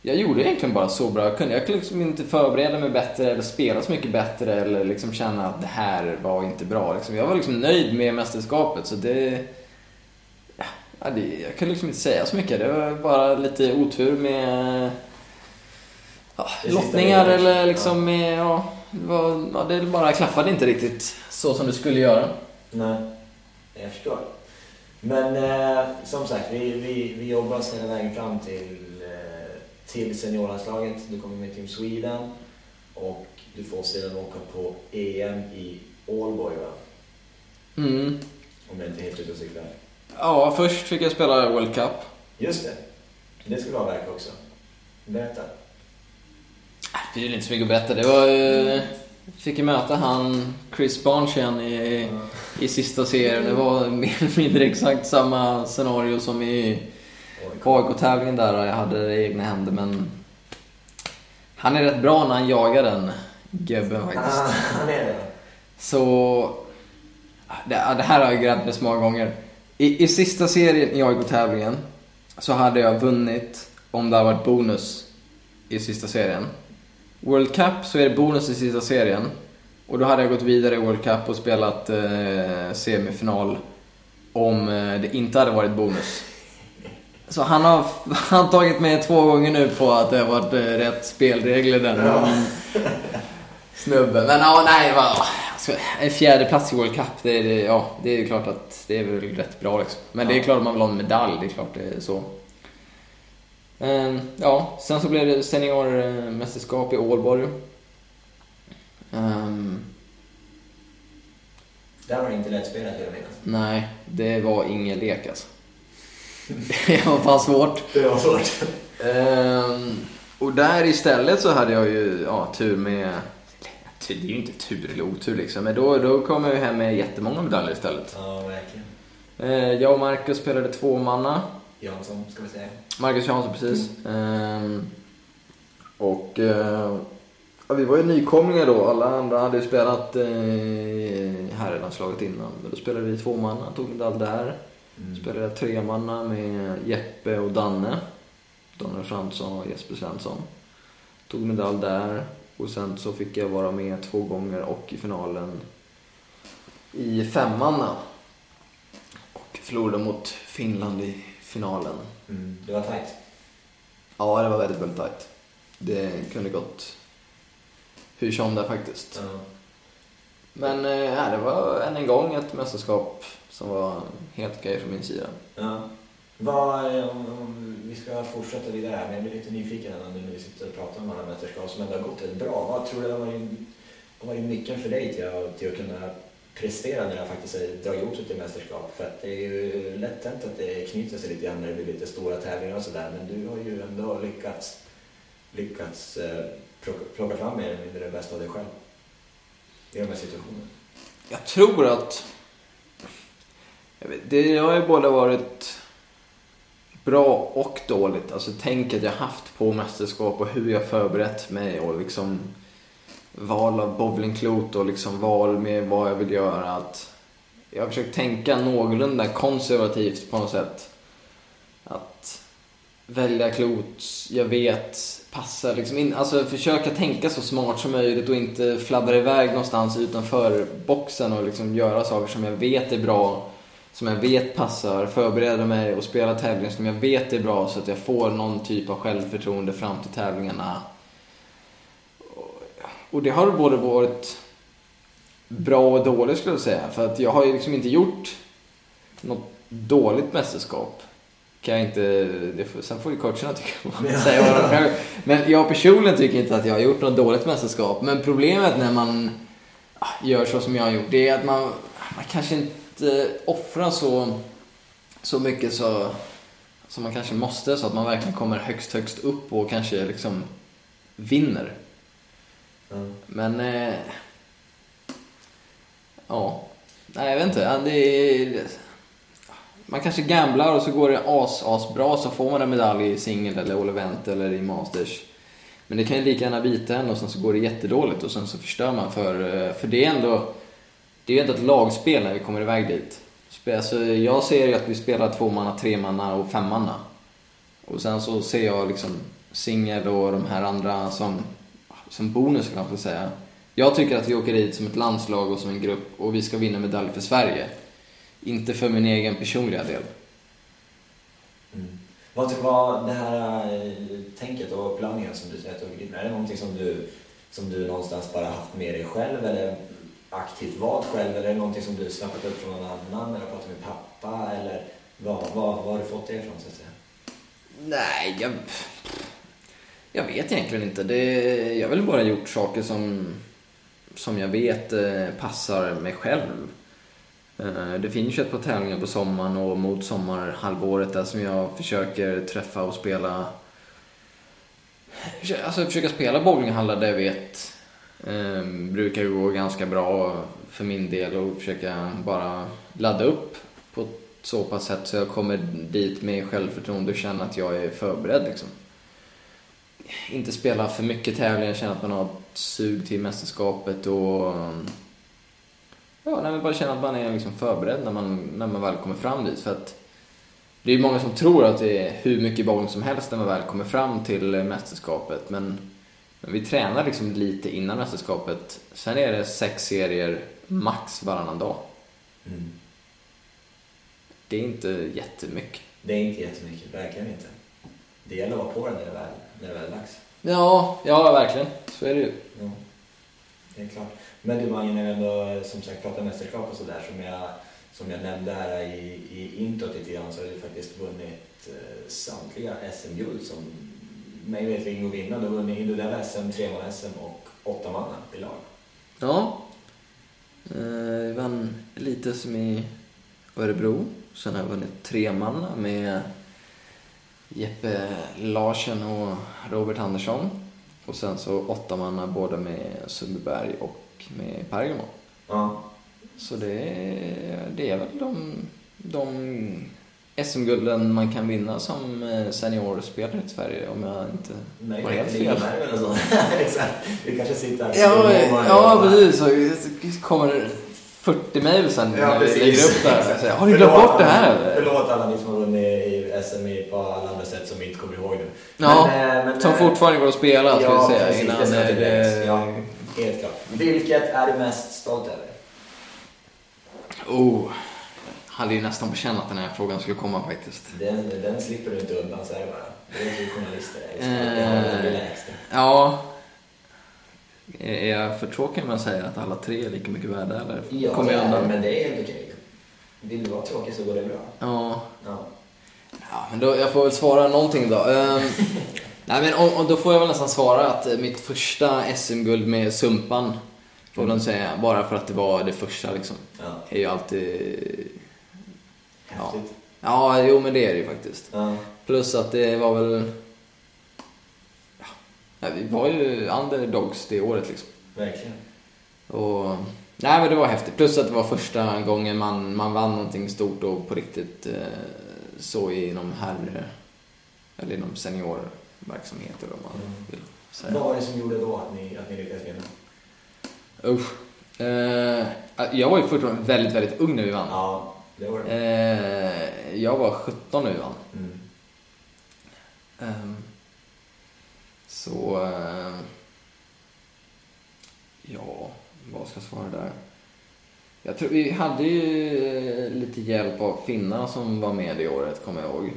[SPEAKER 5] jag gjorde egentligen bara så bra jag kunde. Jag kunde liksom inte förbereda mig bättre eller spela så mycket bättre eller liksom känna att det här var inte bra. Liksom. Jag var liksom nöjd med mästerskapet så det... Ja, det jag kunde liksom inte säga så mycket. Det var bara lite otur med ja, lottningar eller liksom med... Ja, det, var, ja, det bara klaffade inte riktigt så som det skulle göra.
[SPEAKER 4] Nej, jag förstår. Men eh, som sagt, vi, vi, vi jobbar oss hela vägen fram till, eh, till seniorlandslaget. Du kommer med Team Sweden och du får sedan åka på EM i Ålborg va?
[SPEAKER 5] Mm.
[SPEAKER 4] Om jag inte är helt ute och cyklar.
[SPEAKER 5] Ja, först fick jag spela World Cup.
[SPEAKER 4] Just det. Det skulle vara verk också. Berätta.
[SPEAKER 5] Det är inte så mycket berätta. Det var ju... Fick ju möta han, Chris Barnes igen i, i sista serien. Det var mer eller mindre exakt samma scenario som i AIK-tävlingen där. Jag hade det i egna händer men... Han är rätt bra när han jagar den gubben faktiskt.
[SPEAKER 4] Ah, han är det.
[SPEAKER 5] Så... Det, det här har jag grävt så många gånger. I, I sista serien i AIK-tävlingen så hade jag vunnit om det hade varit bonus i sista serien. World Cup så är det bonus i sista serien. Och då hade jag gått vidare i World Cup och spelat eh, semifinal om eh, det inte hade varit bonus. Så han har, han tagit med två gånger nu på att det har varit eh, rätt spelregler den
[SPEAKER 4] Ja.
[SPEAKER 5] snubben. Men ja, nej, vad, alltså, en fjärde plats i World Cup, det, är- ja, det är klart att det är väl rätt bra liksom. Men det är
[SPEAKER 4] Ja.
[SPEAKER 5] klart att man vill ha en medalj, det är klart det är så. Ehm, ja, sen så blev det seniormästerskap i Ålborg. Ehm,
[SPEAKER 4] Där var det inte lättspelat jag minnas.
[SPEAKER 5] nej, det var ingen lek alltså. Det var fan svårt.
[SPEAKER 4] Det var svårt.
[SPEAKER 5] Ehm, och där istället så hade jag ju ja, tur med... Det är ju inte tur eller otur liksom, men då, då kom jag ju hem med jättemånga medaljer istället.
[SPEAKER 4] Ja, verkligen.
[SPEAKER 5] Jag och Marcus spelade två manna.
[SPEAKER 4] Jansson, ska vi säga.
[SPEAKER 5] Marcus Jansson, precis. Ehm, och eh, ja, vi var ju nykomlingar då. Alla andra hade ju spelat eh, herrlandslaget innan. Men då spelade vi två manna, tog medalj där. Spelade tre manna med Jeppe och Danne. Daniel Fransson och Jesper Svensson. Tog medalj där. Och sen så fick jag vara med två gånger och i finalen i femmanna. Och förlorade mot Finland i finalen.
[SPEAKER 4] Mm. Det var tajt.
[SPEAKER 5] Ja, det var väldigt, väldigt tajt. Det kunde gått hur som där faktiskt.
[SPEAKER 4] Ja.
[SPEAKER 5] Men eh, ja, det var än en gång ett mästerskap som var helt okej från min sida.
[SPEAKER 4] Ja. Vad, eh, om, om vi ska fortsätta vidare här, men jag blir lite nyfiken nu när vi sitter och pratar om alla mästerskap som ändå har gått rätt bra. Vad tror du har varit nyckeln för dig till att, till att kunna prestera när det faktiskt har drar ihop sig till mästerskap? För att det är ju lätt hänt att det knyter sig lite grann när det blir lite stora tävlingar och sådär, men du har ju ändå lyckats, lyckats eh, plocka, plocka fram mer eller mindre det bästa av dig själv i de här situationerna.
[SPEAKER 5] Jag tror att... Jag vet, det har ju både varit bra och dåligt. Alltså tänket jag haft på mästerskap och hur jag förberett mig och liksom val av bowlingklot och liksom val med vad jag vill göra. Att jag har försökt tänka någorlunda konservativt på något sätt. Att välja klot jag vet passar liksom in, alltså försöka tänka så smart som möjligt och inte fladdra iväg någonstans utanför boxen och liksom göra saker som jag vet är bra, som jag vet passar, förbereda mig och spela tävlingar som jag vet är bra så att jag får någon typ av självförtroende fram till tävlingarna. Och det har både varit bra och dåligt skulle jag säga. För att jag har ju liksom inte gjort något dåligt mästerskap. Kan jag inte, det får, sen får ju coacherna tycka vad de säger. Men jag personligen tycker inte att jag har gjort något dåligt mästerskap. Men problemet när man ah, gör så som jag har gjort, det är att man, man kanske inte offrar så, så mycket så, som man kanske måste. Så att man verkligen kommer högst, högst upp och kanske liksom vinner.
[SPEAKER 4] Mm.
[SPEAKER 5] Men... Eh, ja. Nej, jag vet inte. Det är, man kanske gamblar och så går det as, as bra så får man en medalj i singel eller all event eller i masters. Men det kan ju lika gärna bita en och sen så går det jättedåligt och sen så förstör man för... Eh, för det är ändå... Det är ju ändå ett lagspel när vi kommer iväg dit. Alltså, jag ser ju att vi spelar två manna, tre manna och fem manna. Och sen så ser jag liksom singel och de här andra som, som bonus kan man få säga. Jag tycker att vi åker dit som ett landslag och som en grupp och vi ska vinna medalj för Sverige. Inte för min egen personliga del.
[SPEAKER 4] Mm. Vad, ty- vad det här eh, tänket och uppladdningen som du säger att du åker dit med, är det någonting som du, som du någonstans bara haft med dig själv eller aktivt valt själv eller är det någonting som du snappat upp från någon annan eller pratat med pappa eller vad, vad, vad har du fått det ifrån så att säga?
[SPEAKER 5] Nej, jag... Jag vet egentligen inte. Det, jag har väl bara gjort saker som, som jag vet eh, passar mig själv. Eh, Det finns ju ett par tävlingar på sommaren och mot sommarhalvåret där som jag försöker träffa och spela Alltså försöka spela bowlinghallar där jag vet eh, brukar gå ganska bra för min del och försöka bara ladda upp på ett så pass sätt så jag kommer dit med självförtroende och känner att jag är förberedd liksom. Inte spela för mycket tävlingar, känna att man har ett sug till mästerskapet och ja, nej, bara känna att man är liksom förberedd när man, när man väl kommer fram dit. För att det är ju många som tror att det är hur mycket bowling som helst när man väl kommer fram till eh, mästerskapet. Men, men vi tränar liksom lite innan mästerskapet. Sen är det sex serier max varannan dag.
[SPEAKER 4] Mm.
[SPEAKER 5] Det är inte jättemycket.
[SPEAKER 4] Det är inte jättemycket, verkligen inte. Det gäller att vara på den det väl, när det väl är dags.
[SPEAKER 5] Ja, ja verkligen. Så är det ju.
[SPEAKER 4] Ja, det är klart. Men du Mange, när vi ändå eh, som sagt pratar mästerskap och sådär som jag, som jag nämnde här i, i introt lite grann så har du faktiskt vunnit eh, samtliga SM-guld som mig veterligen går vinna. Du har vunnit individuella SM, treman-SM och åttamanna i lag.
[SPEAKER 5] Ja. Eh, Vi vann lite som i Örebro. Sen har jag vunnit tre manna med Jeppe Larsen och Robert Andersson. Och sen så åtta manna både med Sundbyberg och med Pergamo.
[SPEAKER 4] Ja.
[SPEAKER 5] Så det är, det är väl de de SM-gulden man kan vinna som eh, seniorspelare i Sverige om jag inte
[SPEAKER 4] Nej,
[SPEAKER 5] har helt fel.
[SPEAKER 4] Exakt. Vi kanske sitter här.
[SPEAKER 5] Ja, ja precis. Så kommer det 40 mejl sen
[SPEAKER 4] Ja,
[SPEAKER 5] när vi lägger upp det här. Har ni glömt bort det här eller?
[SPEAKER 4] Förlåt alla ni som har vunnit i SMI på alla andra sätt som vi inte kommer ihåg nu.
[SPEAKER 5] Ja,
[SPEAKER 4] Men, eh, men,
[SPEAKER 5] som
[SPEAKER 4] eh,
[SPEAKER 5] fortfarande går att spela ska
[SPEAKER 4] ja,
[SPEAKER 5] vi säga.
[SPEAKER 4] precis,
[SPEAKER 5] innan
[SPEAKER 4] det ska
[SPEAKER 5] det...
[SPEAKER 4] Ja, helt klart. Vilket är du mest stolt över?
[SPEAKER 5] Oh, hade ju nästan på känn att den här frågan skulle komma faktiskt.
[SPEAKER 4] Den, den slipper du inte undan, så är det bara. Det är journalister. Jag
[SPEAKER 5] Eh. Ja. Är jag för tråkig med att säga att alla tre är lika mycket värda eller
[SPEAKER 4] Ja,
[SPEAKER 5] kommer jag undan?
[SPEAKER 4] men det är helt okej. Vill du vara tråkig så går det bra.
[SPEAKER 5] Ja.
[SPEAKER 4] Ja.
[SPEAKER 5] Ja, men då, jag får väl svara någonting då. Ehm, nej, men om, om, då får jag väl nästan svara att eh, mitt första SM-guld med Sumpan, får man säga, bara för att det var det första liksom,
[SPEAKER 4] ja.
[SPEAKER 5] är ju alltid...
[SPEAKER 4] Häftigt.
[SPEAKER 5] Ja, jo men det är det ju faktiskt.
[SPEAKER 4] Ja.
[SPEAKER 5] Plus att det var väl... Ja, vi var ju underdogs det året liksom.
[SPEAKER 4] Verkligen.
[SPEAKER 5] Och, nej men det var häftigt. Plus att det var första gången man, man vann någonting stort och på riktigt eh, så inom herr... Eller inom seniorverksamhet eller vad man
[SPEAKER 4] Mm.
[SPEAKER 5] vill
[SPEAKER 4] Vad
[SPEAKER 5] säga.
[SPEAKER 4] var det som gjorde då att ni, att ni lyckades vinna?
[SPEAKER 5] Usch. Eh, jag var ju fortfarande väldigt, väldigt ung när vi vann.
[SPEAKER 4] Ja, det var det.
[SPEAKER 5] Eh, jag var 17 när vi vann.
[SPEAKER 4] Mm.
[SPEAKER 5] Ehm, så... eh, ja, vad ska jag svara där? Jag tror vi hade ju eh, lite hjälp av finnarna som var med det året, kommer jag ihåg.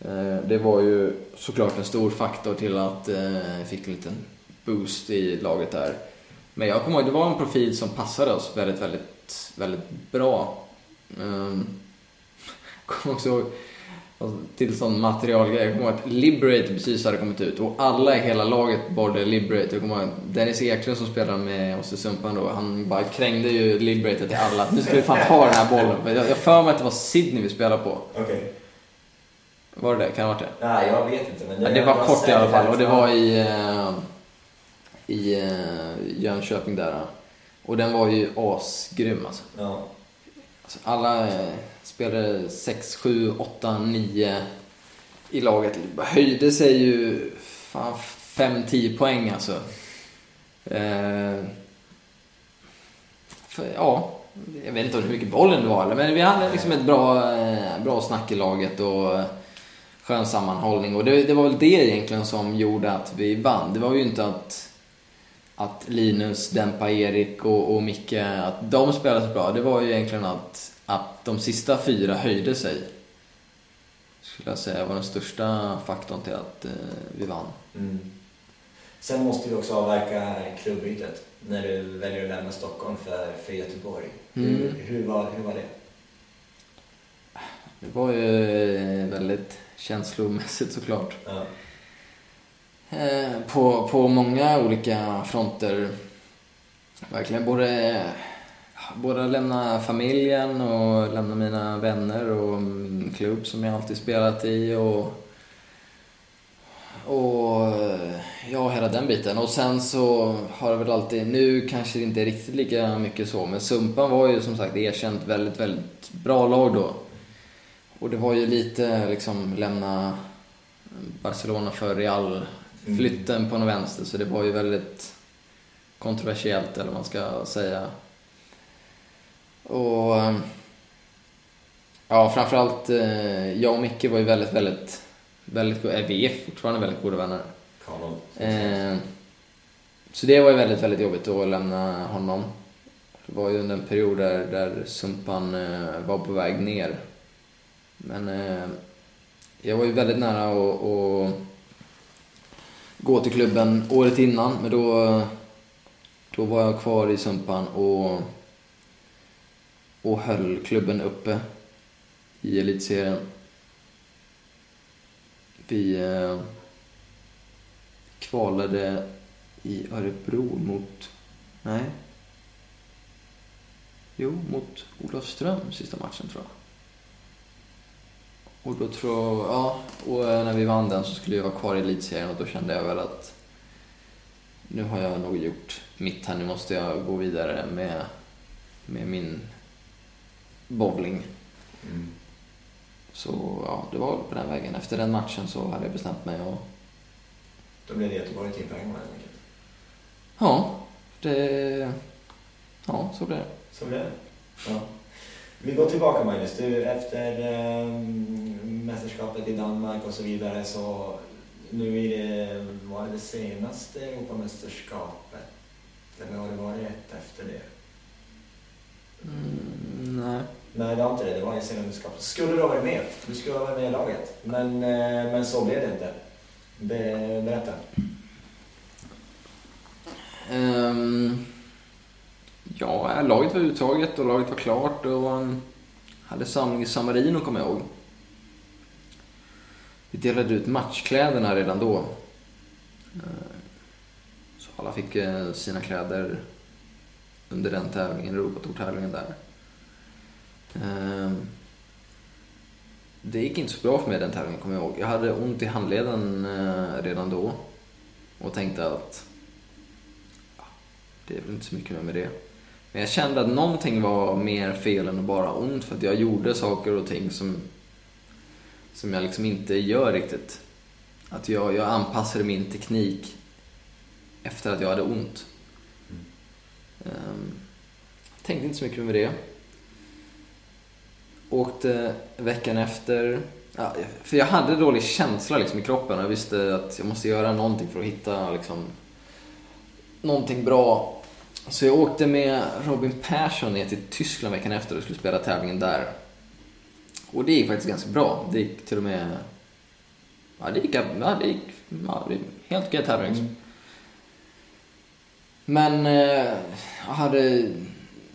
[SPEAKER 5] Eh, det var ju såklart en stor faktor till att jag fick en liten boost i laget där. Men jag kommer ihåg, det var en profil som passade oss väldigt, väldigt, väldigt bra. Ehm, jag kommer också ihåg, och till sån materialgrej. Jag kommer ihåg att Liberator precis hade kommit ut och alla i hela laget borde Liberator. Jag kommer ihåg Dennis Eklund som spelade med oss i Sumpan då. Han bara krängde ju Liberator till alla. Nu ska vi fan ha den här bollen. Jag jag för mig att det var Sydney vi spelade på.
[SPEAKER 4] Okej.
[SPEAKER 5] Var det det? Kan det ha varit det?
[SPEAKER 4] Nej, jag vet inte. Men
[SPEAKER 5] Ja, det var kort i alla fall och det var i, eh, i eh, Jönköping där. Och den var ju asgrym alltså.
[SPEAKER 4] Ja.
[SPEAKER 5] Alltså, alla eh, spelade 6, 7, 8, 9 i laget höjde sig ju fan 5-10 poäng alltså. Eh, för, ja, jag vet inte hur mycket bollen det var men vi hade liksom ett bra, eh, bra snack i laget och eh, skön sammanhållning. Och det, det var väl det egentligen som gjorde att vi vann. Det var ju inte att, att Linus, Dempa, Erik och, och Micke, att de spelade så bra. Det var ju egentligen att, att de sista fyra höjde sig. Skulle jag säga var den största faktorn till att eh, vi vann.
[SPEAKER 4] Mm. Sen måste du också avverka klubbytet när du väljer att lämna Stockholm för, för Göteborg.
[SPEAKER 5] Mm.
[SPEAKER 4] Hur, hur, var, hur var det?
[SPEAKER 5] Det var ju eh, väldigt känslomässigt såklart.
[SPEAKER 4] Ja.
[SPEAKER 5] Eh, på, på många olika fronter. Verkligen både, både lämna familjen och lämna mina vänner och min klubb som jag alltid spelat i och och ja, hela den biten. Och sen så har det väl alltid, nu kanske det inte är riktigt lika mycket så, men Sumpan var ju som sagt erkänt väldigt, väldigt bra lag då. Och det var ju lite liksom lämna Barcelona för Real flytten på något vänster så det var ju väldigt kontroversiellt eller vad man ska säga. Och eh, ja, framförallt eh, jag och Micke var ju väldigt, väldigt, väldigt goda, vi är fortfarande väldigt goda vänner.
[SPEAKER 4] Kanon.
[SPEAKER 5] Eh, så det var ju väldigt, väldigt jobbigt att lämna honom. Det var ju under en period där, där Sumpan eh, var på väg ner. Men eh, jag var ju väldigt nära att, att gå till klubben året innan, men då, då var jag kvar i Sumpan och, och höll klubben uppe i elitserien. Vi eh, kvalade i Örebro mot... Nej. Jo, mot Olofström sista matchen tror jag. Och då tror jag, ja, och eh, när vi vann den så skulle jag vara kvar i elitserien och då kände jag väl att nu har jag nog gjort mitt här, nu måste jag gå vidare med, med min bowling.
[SPEAKER 4] Mm.
[SPEAKER 5] Så ja, det var på den vägen. Efter den matchen så hade jag bestämt mig och
[SPEAKER 4] Då blev det Göteborg till Bergman helt enkelt.
[SPEAKER 5] ja, det... Ja, så blev det.
[SPEAKER 4] Så blev det. Ja. Vi går tillbaka Magnus. Du, efter ehm, mästerskapet i Danmark och så vidare så nu är det, var det det senaste Europamästerskapet? Eller har det varit ett efter det?
[SPEAKER 5] Mm, nej.
[SPEAKER 4] Nej, det var inte det. Det var i senaste mästerskapet. Skulle du ha varit med? Du skulle ha varit med i laget. Men, eh, men så blev det inte. Be, berätta.
[SPEAKER 5] Ehm, ja, laget var uttaget och laget var klart och um, hade samling i San Marino kommer jag ihåg. Vi delade ut matchkläderna redan då. Ehm, Så alla fick eh, sina kläder under den tävlingen, Europatour-tävlingen där. Ehm, det gick inte så bra för mig den tävlingen kommer jag ihåg. Jag hade ont i handleden eh, redan då och tänkte att ja, det är väl inte så mycket med det. Men jag kände att någonting var mer fel än att bara ont för att jag gjorde saker och ting som, som jag liksom inte gör riktigt. Att jag, jag anpassade min teknik efter att jag hade ont. Ehm, tänkte inte så mycket med det. Åkte veckan efter, ja, för jag hade dålig känsla liksom i kroppen och jag visste att jag måste göra någonting för att hitta liksom, någonting bra. Så jag åkte med Robin Persson ner till Tyskland veckan efter och skulle spela tävlingen där. Och det gick faktiskt ganska bra. Det gick till och med... Ja, det gick, ja, det gick ja, det gick helt okej tävling. Liksom. Men eh, jag hade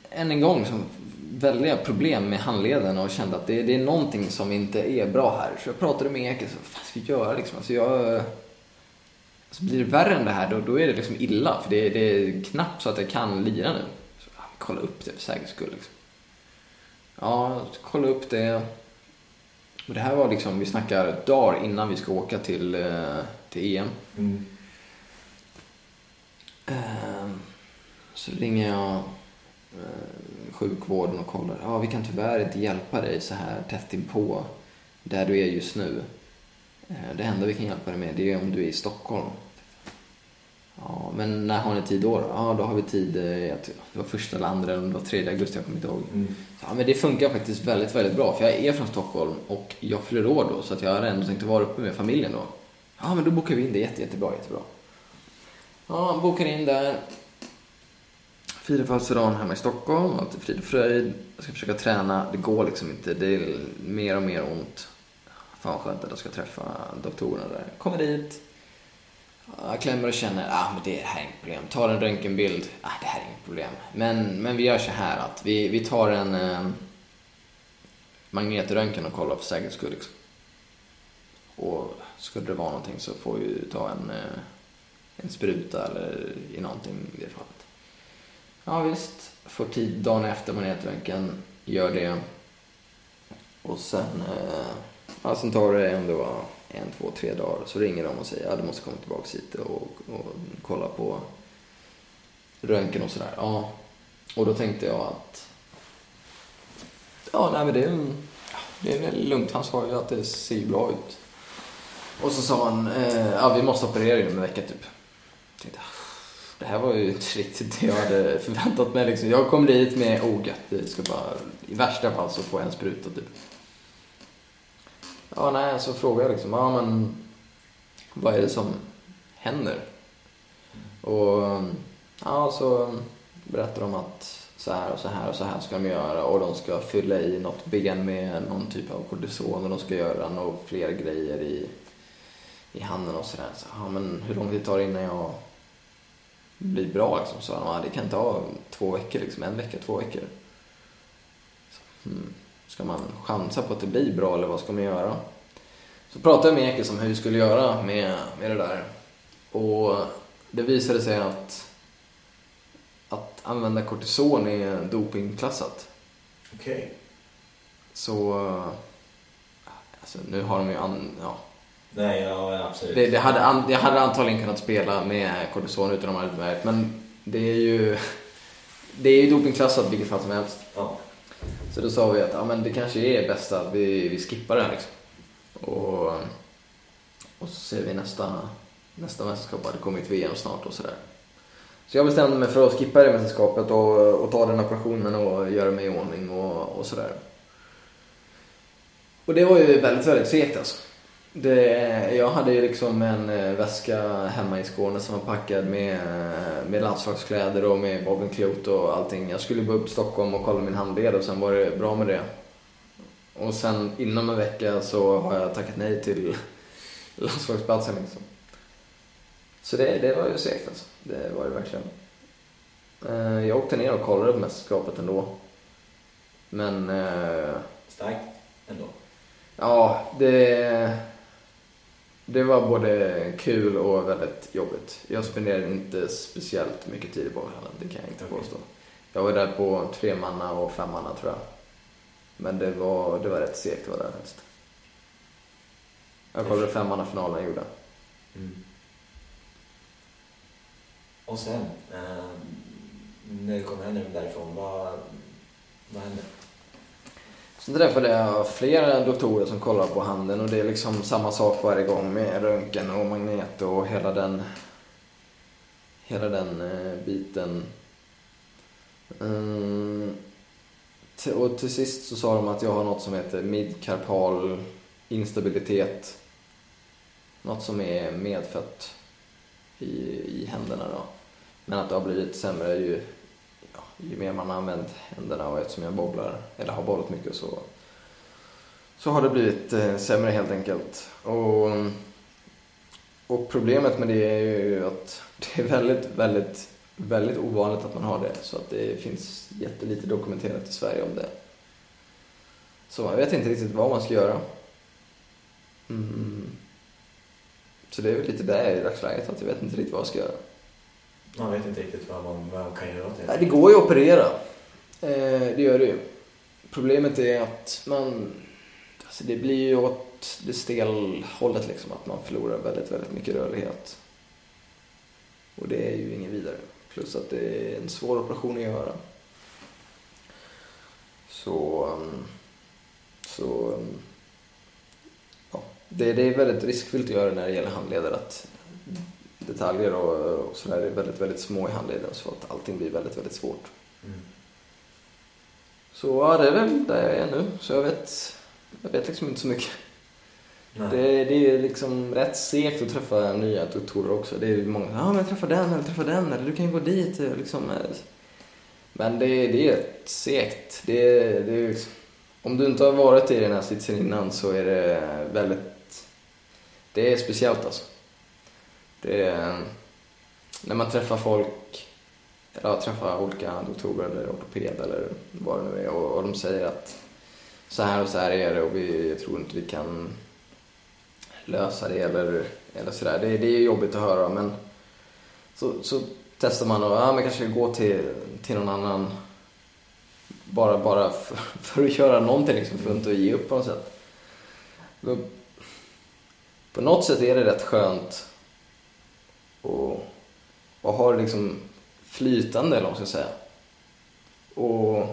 [SPEAKER 5] än en gång som väldiga problem med handleden och kände att det, det är någonting som inte är bra här. Så jag pratade med Eke, så vad ska vi göra liksom? Alltså jag... Så blir det värre än det här, då, då är det liksom illa. För det, det är knappt så att jag kan lira nu. Så, ja, kolla upp det för säkerhets skull. Liksom. Ja, kolla upp det. Och det här var liksom, vi snackar dagar innan vi ska åka till, eh, till EM.
[SPEAKER 4] Mm.
[SPEAKER 5] Ehm, Så ringer jag eh, sjukvården och kollar. Ja, vi kan tyvärr inte hjälpa dig så här tätt inpå där du är just nu. Eh, Det enda vi kan hjälpa dig med det är om du är i Stockholm. Ja, men när har ni tid då? Ja, då har vi tid, eh, jag tror- det var första eller andra eller om det var tredje augusti, jag kommer inte ihåg.
[SPEAKER 4] Mm.
[SPEAKER 5] Så, ja, men det funkar faktiskt väldigt, väldigt bra för jag är från Stockholm och jag fyller år då så att jag har ändå tänkt vara uppe med familjen då. Ja, men då bokar vi in det jätte, jättebra, jättebra. Ja, bokar in där. Firar födelsedagen hemma i Stockholm, allt är frid och fröjd. Jag ska försöka träna, det går liksom inte. Det är mer och mer ont. Fan vad skönt att jag ska träffa doktorerna där. Kommer dit, jag klämmer och känner, ah, men det här är inget problem. Tar en röntgenbild, ah, det här är inget problem. Men, men vi gör så här att vi, vi tar en eh, magnetröntgen och kollar för säkerhets skull. Liksom. Och skulle det vara någonting så får vi ta en, eh, en spruta eller i någonting i det fallet. Ja visst, får tid dagen efter magnetröntgen, gör det. Och sen, eh, ja, sen tar det ändå en, två, tre dagar. Så ringer de och säger att ja, du måste komma tillbaka hit och, och kolla på röntgen och sådär. Ja, och då tänkte jag att ja, nej men det är, det är väl lugnt. Han sa ju att det ser ju bra ut. Och så sa han, eh, ja vi måste operera inom en vecka typ. Jag tänkte, det här var ju inte riktigt det jag hade förväntat mig liksom. Jag kom dit med, oh gött, det ska bara, i värsta fall så får jag en spruta typ. Ja, nej, så frågade jag liksom, ja men vad är det som händer? Och ja, så berättar de att så här och så här och så här ska de göra och de ska fylla i något ben med någon typ av kortison och de ska göra några fler grejer i, i handen och sådär. Så, ja, men hur lång tid tar det innan jag blir bra liksom? Så ja, det kan ta två veckor liksom, en vecka, två veckor. Så, hmm. Ska man chansa på att det blir bra eller vad ska man göra? Så pratade jag med Ekis om hur vi skulle göra med, med det där. Och det visade sig att att använda kortison är dopingklassat.
[SPEAKER 4] Okej.
[SPEAKER 5] Så... Alltså, nu har de ju... An, ja.
[SPEAKER 4] Nej, ja absolut.
[SPEAKER 5] det, det hade an, jag hade antagligen kunnat spela med kortison utan att de hade utmärkt. Men det är ju... Det är ju dopingklassat vilket fall som helst.
[SPEAKER 4] Ja.
[SPEAKER 5] Så då sa vi att ja, men det kanske är bäst att vi, vi skippar det här liksom. Och, och så ser vi nästa, nästa mästerskap, det kommer ett VM snart och sådär. Så jag bestämde mig för att skippa det mästerskapet och, och ta den operationen och göra mig i ordning och, och sådär. Och det var ju väldigt, väldigt segt alltså. Det, jag hade ju liksom en eh, väska hemma i Skåne som var packad med, med landslagskläder och med Bob Klot och allting. Jag skulle bara upp till Stockholm och kolla min handled och sen var det bra med det. Och sen inom en vecka så har jag tackat nej till landslagsplatsen liksom. Så det, det var ju segt alltså. Det var det verkligen. Eh, jag åkte ner och kollade på mästerskapet ändå. Men... eh,
[SPEAKER 4] Starkt ändå.
[SPEAKER 5] Ja, det... Det var både kul och väldigt jobbigt. Jag spenderade inte speciellt mycket tid i Borghallen, det kan jag inte
[SPEAKER 4] Okej.
[SPEAKER 5] påstå. Jag var där på tre manna och fem manna tror jag. Men det var, det var rätt segt att vara där helst. Jag kollade femmannafinalen jag gjorde.
[SPEAKER 4] Mm. Och sen, eh, när du kommer hem därifrån, vad, vad hände?
[SPEAKER 5] Sen träffade jag flera doktorer som kollar på handen och det är liksom samma sak varje gång med röntgen och magnet och hela den, hela den eh, biten. Mm. Och till sist så sa de att jag har något som heter midkarpal instabilitet. Något som är medfött i, i händerna då. Men att det har blivit sämre ju, ju mer man har använt händerna och eftersom jag bogglar, eller har bollat mycket så, så har det blivit eh, sämre helt enkelt. Och, och problemet med det är ju att det är väldigt, väldigt, väldigt ovanligt att man har det. Så att det finns jättelite dokumenterat i Sverige om det. Så man vet inte riktigt vad man ska göra. Mm. Så det är väl lite där i dagsläget, att jag vet inte riktigt vad jag ska göra.
[SPEAKER 4] Man vet inte riktigt vad man, vad man kan göra åt det.
[SPEAKER 5] det går ju att operera. Eh, det gör det ju. Problemet är att man... Alltså det blir ju åt det stelhållet liksom, att man förlorar väldigt, väldigt mycket rörlighet. Och det är ju ingen vidare. Plus att det är en svår operation att göra. Så... Ehm, så... Ehm, ja, det, det är väldigt riskfyllt att göra när det gäller handleder. Att detaljer och, och sådär är väldigt, väldigt små i handleden så att allting blir väldigt, väldigt svårt.
[SPEAKER 4] Mm.
[SPEAKER 5] Så ja, det är väl där jag är nu. Så jag vet, jag vet liksom inte så mycket. Det, det är liksom rätt segt att träffa nya doktorer också. Det är många som ja men träffa den eller träffa den eller du kan ju gå dit. Liksom. eh. Men det, det är segt. Det, det är liksom, om du inte har varit i den här sitsen innan så är det väldigt... Det är speciellt alltså. Det är, eh, när man träffar folk, eller ja, träffar olika doktorer eller ortoped eller vad det nu är och, och de säger att så här och så här är det och vi jag tror inte vi kan lösa det eller, eller sådär. Det, det är jobbigt att höra men så, så testar man och ja, man kanske gå till, till någon annan bara, bara för, för att göra någonting liksom, för att inte ge upp på något sätt. På något sätt är det rätt skönt och, och ha det liksom flytande eller vad man ska säga. Och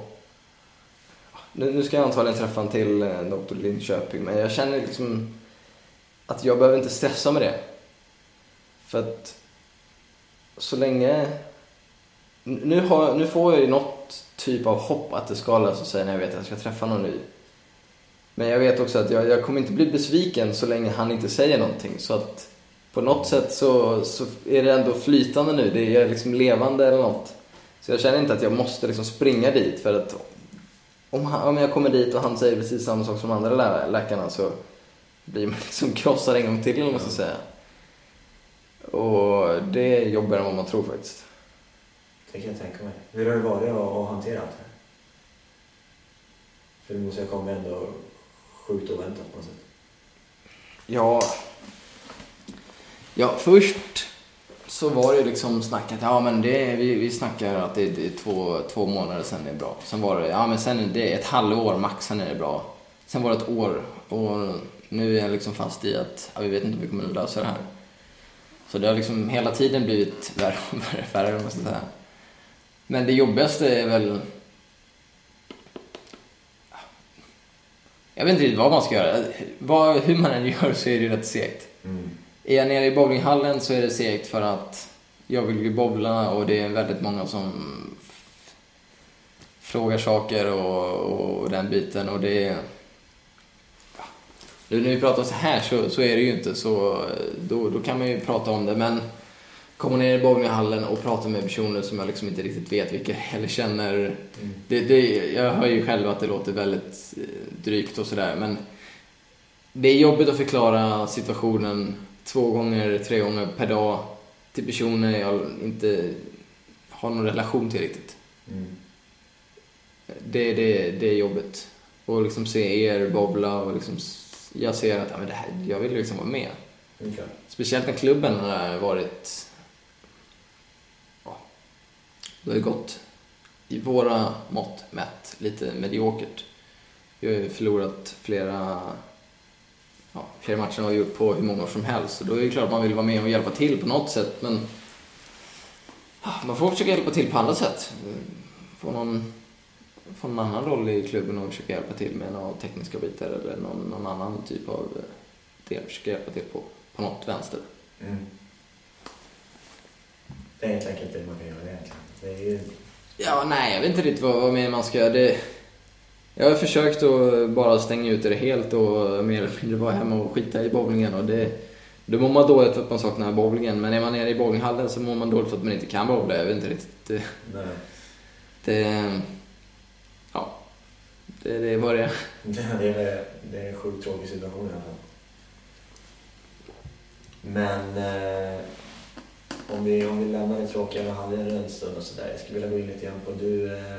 [SPEAKER 5] nu, nu ska jag antagligen träffa en till eh, doktor i Linköping men jag känner liksom att jag behöver inte stressa med det. För att så länge... Nu, har, nu får jag ju något typ av hopp att det ska lösa sig när jag vet att jag ska träffa någon ny. Men jag vet också att jag, jag kommer inte bli besviken så länge han inte säger någonting. Så att på något sätt så, så är det ändå flytande nu. Det är liksom levande eller något. Så jag känner inte att jag måste liksom springa dit för att om, han, om jag kommer dit och han säger precis samma sak som andra lä- läkarna så blir man liksom krossad en gång till eller vad man ska säga. Och det är jobbigare än vad man tror faktiskt.
[SPEAKER 4] Det kan jag tänka mig. Hur har det varit att, att hantera allt det här? För det måste ha kommit ändå sjukt oväntat på något sätt.
[SPEAKER 5] Ja, ja först så var det ju liksom snacket, ja men det, vi, vi snackar att det, det är två, två månader sen det är bra. Sen var det, ja men sen är det ett halvår max, sen är det bra. Sen var det ett år och nu är jag liksom fast i att ja, vi vet inte hur vi kommer att lösa det här. Så det har liksom hela tiden blivit värre och värre, värre måste säga. Men det jobbigaste är väl Jag vet inte riktigt vad man ska göra. Vad, hur man än gör så är det ju rätt segt.
[SPEAKER 4] Mm.
[SPEAKER 5] Är jag nere i bowlinghallen så är det segt för att jag vill ju bowla och det är väldigt många som frågar saker och, och den biten och det är... Nu när vi pratar så här så, så är det ju inte så, då, då kan man ju prata om det men komma ner i bowlinghallen och prata med personer som jag liksom inte riktigt vet vilka eller känner. Det, det, jag hör ju själv att det låter väldigt eh, drygt och sådär men det är jobbigt att förklara situationen två gånger, tre gånger per dag till personer jag inte har någon relation till riktigt.
[SPEAKER 4] Mm.
[SPEAKER 5] Det, det, det är jobbigt. Och liksom se er bowla och liksom, jag ser att ja, men det här, jag vill liksom vara med.
[SPEAKER 4] Okej.
[SPEAKER 5] Speciellt när klubben har varit... Ja, det har ju gått i våra mått mätt lite mediokert. Vi har ju förlorat flera, ja, flera matcher har vi gjort på hur många år som helst. Och då är det klart att man vill vara med och hjälpa till på något sätt. Men ja, man får försöka hjälpa till på andra sätt. Få någon, få någon annan roll i klubben och försöka hjälpa till med några tekniska bitar eller någon, någon annan typ av eh, del försöka hjälpa till på, på något vänster.
[SPEAKER 4] Mm. Det är egentligen inte det man kan göra egentligen. Det är ju...
[SPEAKER 5] Ja, nej, jag vet inte riktigt vad, vad mer man ska göra. Det, jag har försökt att bara stänga ut det helt och mer eller mindre vara hemma och skita i bowlingen. Och det, då mår man dåligt för att man saknar bowlingen. Men är man nere i bowlinghallen så mår man dåligt för att man inte kan bowla. Jag vet inte riktigt. Det,
[SPEAKER 4] Nej.
[SPEAKER 5] det, ja, det, det är vad det är.
[SPEAKER 4] Det är, det är en sjukt tråkig situation i alla fall. Men eh, om, vi, om vi lämnar det tråkiga med hallen en stund och sådär. Jag skulle vilja gå in lite grann på du, eh,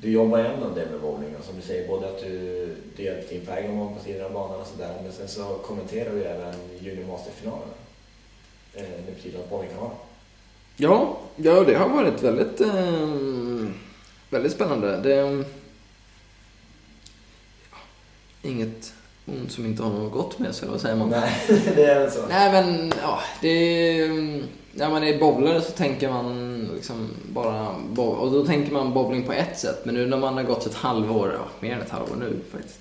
[SPEAKER 4] du jobbar ju ändå en del med bowling som du säger både att du, du hjälper till på egen på sidan av banan och sådär men sen så kommenterar du även Junior Master-finalerna. Eh, nu för tiden på bowlingkanalen.
[SPEAKER 5] Ja, ja, det har varit väldigt, eh, väldigt spännande. Det, ja, inget ont som inte har något gott med sig, vad säger man?
[SPEAKER 4] Nej, det är väl så.
[SPEAKER 5] Nej men, ja, det är, när man är bowlare så tänker man liksom bara Och då tänker man bowling på ett sätt. Men nu när man har gått ett halvår, ja, mer än ett halvår nu faktiskt.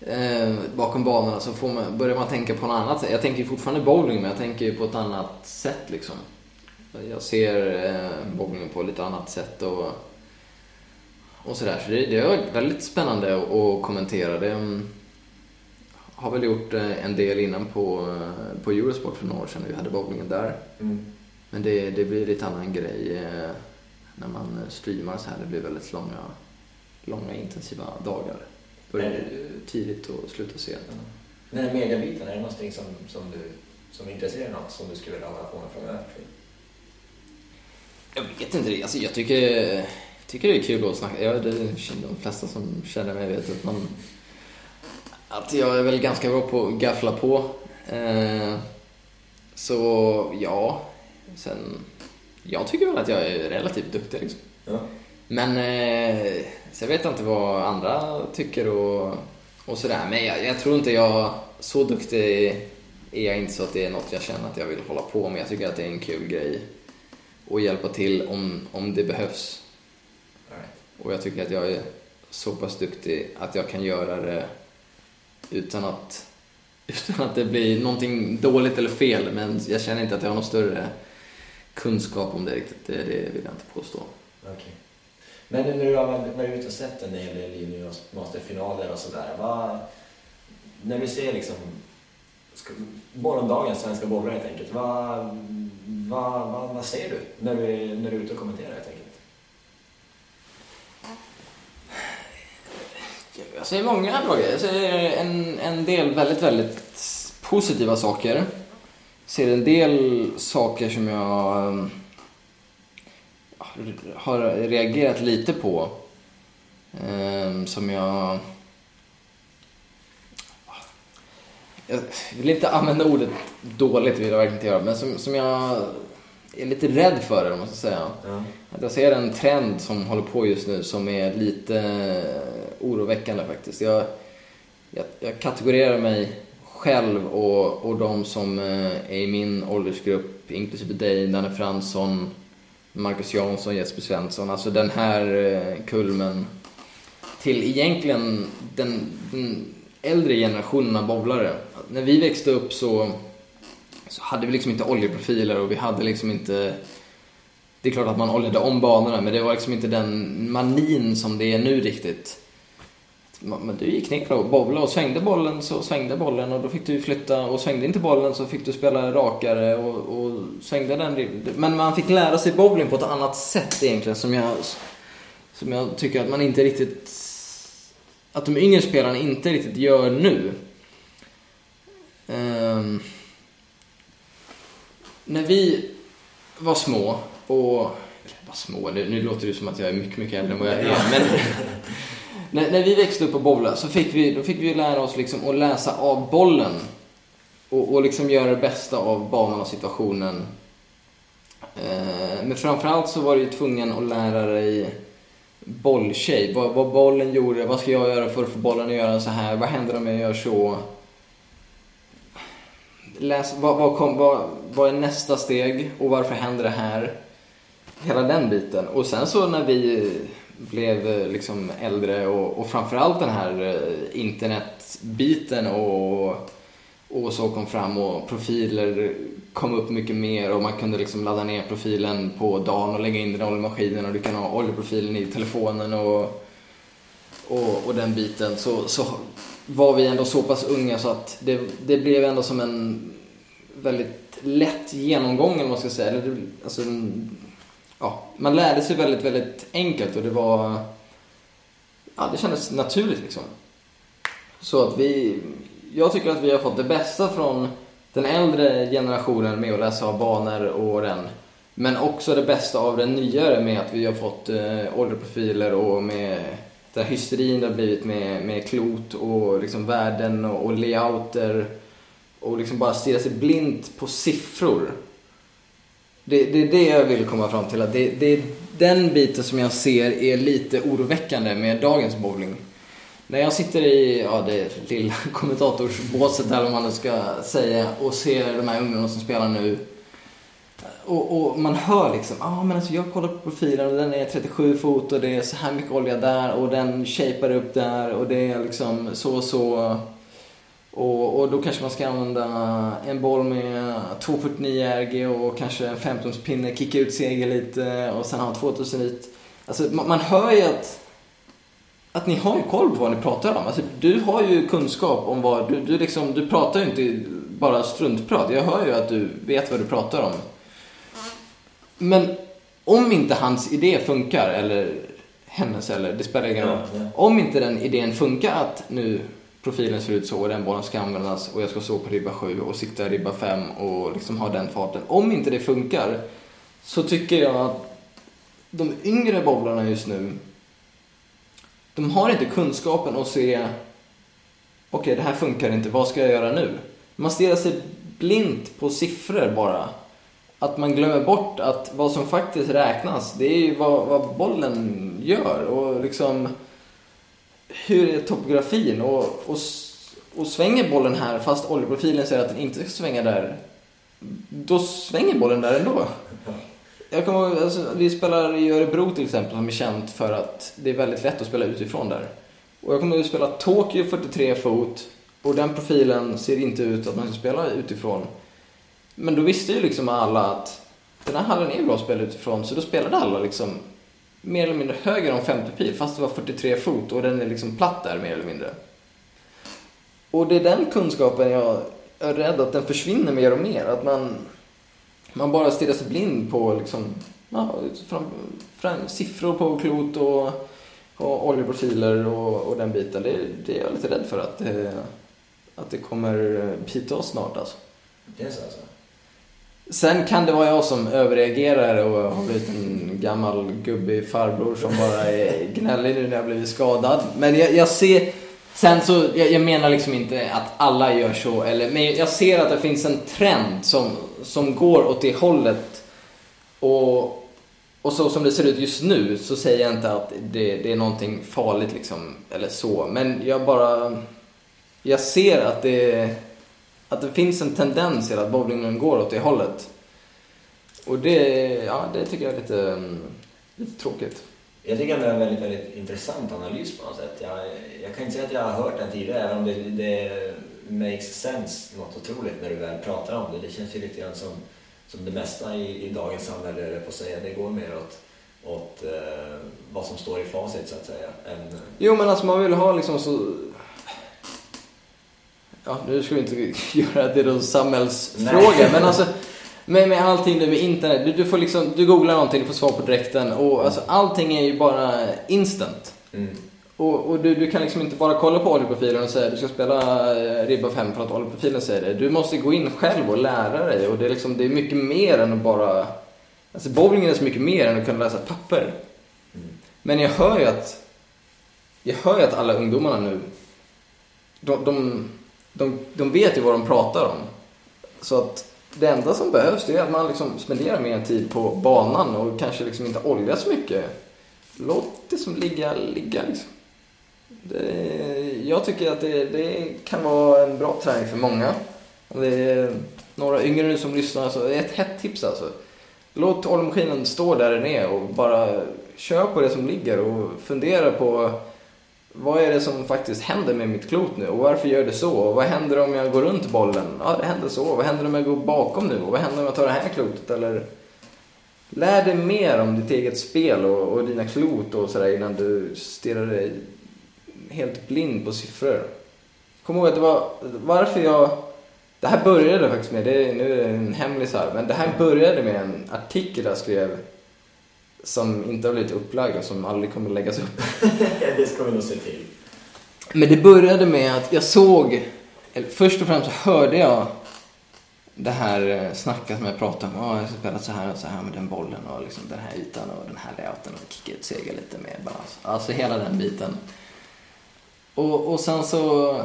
[SPEAKER 5] Eh, bakom banorna så får man, börjar man tänka på något annat sätt. Jag tänker ju fortfarande bowling men jag tänker ju på ett annat sätt liksom. Jag ser eh, bowlingen på ett lite annat sätt och, och sådär. Så det, det är väldigt spännande att, att kommentera. Det, mm, har väl gjort eh, en del innan på, eh, på Eurosport för några år sedan när vi hade bowlingen där.
[SPEAKER 4] Mm.
[SPEAKER 5] Men det, det blir lite annan grej eh, när man streamar så här. Det blir väldigt långa, långa intensiva dagar. Börjar
[SPEAKER 4] Mm.
[SPEAKER 5] tidigt och slutar sent.
[SPEAKER 4] Den här mediabiten, är det någonting som, som du som intresserar dig som du skulle vilja hålla på med framöver?
[SPEAKER 5] Jag vet inte, alltså jag tycker, tycker det är kul att snacka. Ja, det, de flesta som känner mig vet att man att jag är väl ganska bra på att gaffla på. Eh, så ja, sen jag tycker väl att jag är relativt duktig liksom.
[SPEAKER 4] Ja.
[SPEAKER 5] Men eh, sen vet jag inte vad andra tycker och, och sådär. Men jag, jag tror inte jag, så duktig är jag inte så att det är något jag känner att jag vill hålla på med. Jag tycker att det är en kul grej att hjälpa till om, om det behövs.
[SPEAKER 4] Right.
[SPEAKER 5] Och jag tycker att jag är så pass duktig att jag kan göra det utan att, utan att det blir någonting dåligt eller fel. Men jag känner inte att jag har någon större kunskap om det riktigt. Det, det vill jag inte påstå.
[SPEAKER 4] Okay. Men nu när du har varit ute och sett en hel del juniormasterfinaler och sådär. När du ser liksom morgondagens svenska bollar helt enkelt. Vad, vad, vad, vad ser du när du, när du är ute och kommenterar helt enkelt?
[SPEAKER 5] Jag säger många frågor. Jag säger en, en del väldigt, väldigt positiva saker. Jag ser en del saker som jag ehm, har reagerat lite på. Ehm, som jag... Jag vill inte använda ordet dåligt, vill jag verkligen inte göra. Men som, som jag är lite rädd för, om man ska säga.
[SPEAKER 4] Ja.
[SPEAKER 5] Att jag ser en trend som håller på just nu som är lite oroväckande faktiskt. Jag, jag, jag kategorerar mig själv och, och de som eh, är i min åldersgrupp, inklusive dig, Danne Fransson, Marcus Jansson, Jesper Svensson. Alltså den här eh, kulmen till egentligen den, den äldre generationen av bowlare. När vi växte upp så, så hade vi liksom inte oljeprofiler och vi hade liksom inte det är klart att man oljade om banorna men det var liksom inte den manin som det är nu riktigt. Men du gick ner och bowlade och svängde bollen så svängde bollen och då fick du flytta och svängde inte bollen så fick du spela rakare och, och svängde den. Men man fick lära sig bowling på ett annat sätt egentligen som jag, som jag tycker att man inte riktigt att de yngre spelarna inte riktigt gör nu. Um, när vi var små och... Var små, nu, nu låter det som att jag är mycket, mycket äldre än vad jag är. Men när, när vi växte upp och bowlade så fick vi, då fick vi lära oss liksom att läsa av bollen. Och, och liksom göra det bästa av banan och situationen. Eh, men framförallt så var du ju tvungen att lära dig bolltjej. Vad, vad bollen gjorde, vad ska jag göra för att få bollen att göra så här? Vad händer om jag gör så? Läs, vad, vad, kom, vad, vad är nästa steg och varför händer det här? Hela den biten. Och sen så när vi blev eh, liksom äldre och, och framförallt den här eh, internetbiten och, och så kom fram och profiler kom upp mycket mer och man kunde liksom ladda ner profilen på dagen och lägga in den i oljemaskinen och du kan ha oljeprofilen i telefonen och, och, och den biten så, så var vi ändå så pass unga så att det, det blev ändå som en väldigt lätt genomgång eller vad man ska säga. Alltså, ja, man lärde sig väldigt, väldigt enkelt och det var... Ja, det kändes naturligt liksom. Så att vi... Jag tycker att vi har fått det bästa från den äldre generationen med att läsa av banor och den. Men också det bästa av den nyare med att vi har fått eh, ålderprofiler och med den hysterin det har blivit med, med klot och liksom värden och, och layouter och liksom bara stirra sig blint på siffror. Det, det är det jag vill komma fram till. Att det, det är den biten som jag ser är lite oroväckande med dagens bowling. När jag sitter i ja, det lilla kommentatorsbåset eller vad man nu ska säga och ser de här ungdomarna som spelar nu. Och, och man hör liksom, ja ah, men alltså jag kollar på profilen och den är 37 fot och det är så här mycket olja där och den shapar upp där och det är liksom så och så. Och, och då kanske man ska använda en boll med 249 RG och kanske en 15 pinne, kicka ut seger lite och sen ha 2000 lit. Alltså man, man hör ju att att ni har ju koll på vad ni pratar om. Alltså, du har ju kunskap om vad... Du, du, liksom, du pratar ju inte bara struntprat. Jag hör ju att du vet vad du pratar om. Men om inte hans idé funkar, eller hennes, eller det spelar ingen roll. Ja, ja. Om inte den idén funkar att nu profilen ser ut så och den bollen ska användas och jag ska stå på ribba 7 och sikta ribba 5 och liksom ha den farten. Om inte det funkar så tycker jag att de yngre bowlarna just nu de har inte kunskapen att se okej, okay, det här funkar inte, vad ska jag göra nu? Man stirrar sig blint på siffror bara. Att man glömmer bort att vad som faktiskt räknas, det är ju vad, vad bollen gör och liksom hur är topografin och, och, och svänger bollen här fast oljeprofilen säger att den inte ska svänga där, då svänger bollen där ändå. Jag kommer alltså, vi spelar i Örebro till exempel som är känt för att det är väldigt lätt att spela utifrån där. Och jag kommer att spela Tokyo 43 fot och den profilen ser inte ut att man ska spela utifrån. Men då visste ju liksom alla att den här hallen är bra att spela utifrån så då spelade alla liksom mer eller mindre höger om 50 pil fast det var 43 fot och den är liksom platt där mer eller mindre. Och det är den kunskapen jag är rädd att den försvinner mer och mer. Att man man bara stirrar sig blind på liksom, ja, fram, fram, siffror på klot och, och oljeprofiler och, och den biten. Det, det, är jag lite rädd för att, det, att det kommer bita oss snart alltså.
[SPEAKER 4] Det är så alltså?
[SPEAKER 5] Sen kan det vara jag som överreagerar och har blivit en gammal gubbig farbror som bara är gnällig nu när jag blivit skadad. Men jag, jag ser Sen så, jag, jag, menar liksom inte att alla gör så, eller, men jag ser att det finns en trend som, som går åt det hållet. Och, och så som det ser ut just nu så säger jag inte att det, det är någonting farligt liksom, eller så. Men jag bara, jag ser att det, att det finns en tendens till att bowlingen går åt det hållet. Och det, ja, det tycker jag är lite, lite tråkigt.
[SPEAKER 4] Jag tycker ändå det är en väldigt, väldigt intressant analys på något sätt. Jag, jag kan inte säga att jag har hört den tidigare, även om det, det makes sense något otroligt när du väl pratar om det. Det känns ju lite grann som, som det mesta i, i dagens samhälle, på att säga. Det går mer åt, åt eh, vad som står i facit, så att säga. Än,
[SPEAKER 5] Jo, men alltså man vill ha liksom så... Ja, nu ska vi inte göra det till en samhällsfråga, men alltså med, med allting nu med internet, du, du får liksom, du googlar någonting, du får svar på direkten och alltså allting är ju bara instant.
[SPEAKER 4] mm.
[SPEAKER 5] Och, och du, du kan liksom inte bara kolla på oljeprofilen och säga du ska spela eh, ribba 5 för att oljeprofilen säger det. Du måste gå in själv och lära dig och det är, liksom, det är mycket mer än att bara... Alltså bowlingen är så mycket mer än att kunna läsa papper. Men jag hör ju att... Jag hör ju att alla ungdomarna nu, de, de, de, de vet ju vad de pratar om. Så att det enda som behövs det är att man liksom spenderar mer tid på banan och kanske liksom inte oljar så mycket. Låt det som ligga, ligga liksom. Det, jag tycker att det, det kan vara en bra träning för många. Om det är några yngre nu som lyssnar så det är ett hett tips alltså. Låt oljemaskinen stå där den är och bara kör på det som ligger och fundera på vad är det som faktiskt händer med mitt klot nu och varför gör det så? Och vad händer om jag går runt bollen? Ja, det händer så. Vad händer om jag går bakom nu? Och vad händer om jag tar det här klotet? Eller lär dig mer om ditt eget spel och, och dina klot och sådär innan du stirrar dig helt blind på siffror. Kom ihåg att det var varför jag... Det här började faktiskt med, det är, nu är det en hemlis här, men det här började med en artikel jag skrev som inte har blivit upplagd och som aldrig kommer läggas upp.
[SPEAKER 4] det ska vi nog se till.
[SPEAKER 5] Men det började med att jag såg, först och främst hörde jag det här eh, snacket som jag pratade om. Ja, jag ska spela så här och så här med den bollen och liksom den här ytan och den här layouten och kicka ut segel lite med balans. Alltså hela den biten. Och, och sen så...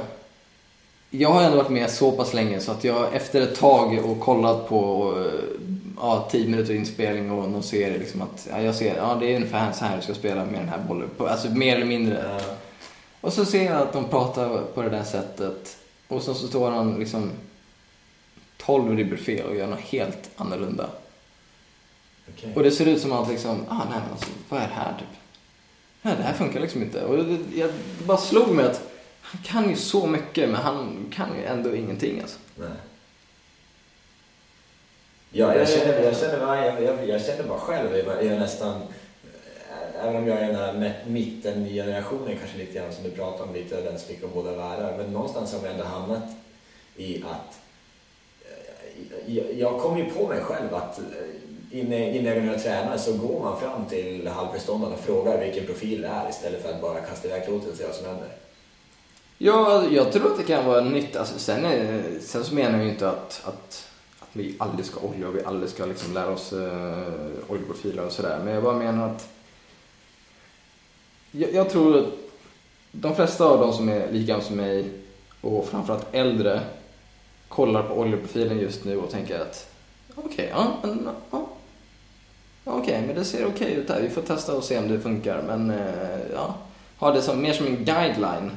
[SPEAKER 5] Jag har ändå varit med så pass länge så att jag efter ett tag och kollat på eh, ja, 10 minuter inspelning och någon serie liksom att ja, jag ser ja det är ungefär så här du ska spela med den här bollen. Alltså mer eller mindre.
[SPEAKER 4] Ja.
[SPEAKER 5] Och så ser jag att de pratar på det där sättet. Och så, så står han liksom 12 ribbor fel och gör något helt annorlunda.
[SPEAKER 4] Okej.
[SPEAKER 5] Och det ser ut som att liksom, ah nej men alltså, vad är det här typ? Nej, det här funkar liksom inte. Och det, jag bara slog mig att han kan ju så mycket men han kan ju ändå ingenting alltså.
[SPEAKER 4] Nej. Ja, jag känner, jag känner, bara- jag, jag, jag känner bara själv, jag, jag nästan, även om jag är den här mittengenerationen kanske lite grann som du pratar om, lite den som fick av båda världar, men någonstans har jag ändå hamnat i att jag, kom ju på mig själv att eh, innan jag började träna så går man fram till halvförståndaren och frågar vilken profil det är istället för att bara kasta iväg klotet och se vad som händer.
[SPEAKER 5] Ja, jag tror att det kan vara nytt. Alltså, sen, är, sen så menar jag ju inte att, att vi aldrig ska olja och vi aldrig ska liksom lära oss eh, oljeprofiler och sådär. Men jag bara menar att jag, jag tror att de flesta av de som är lika gamla som mig och framförallt äldre kollar på oljeprofilen just nu och tänker att okej, ja, men ja. Ja, Okej, men det ser okej ut här. Vi får testa och se om det funkar. Men eh, ja, ha det som, mer som en guideline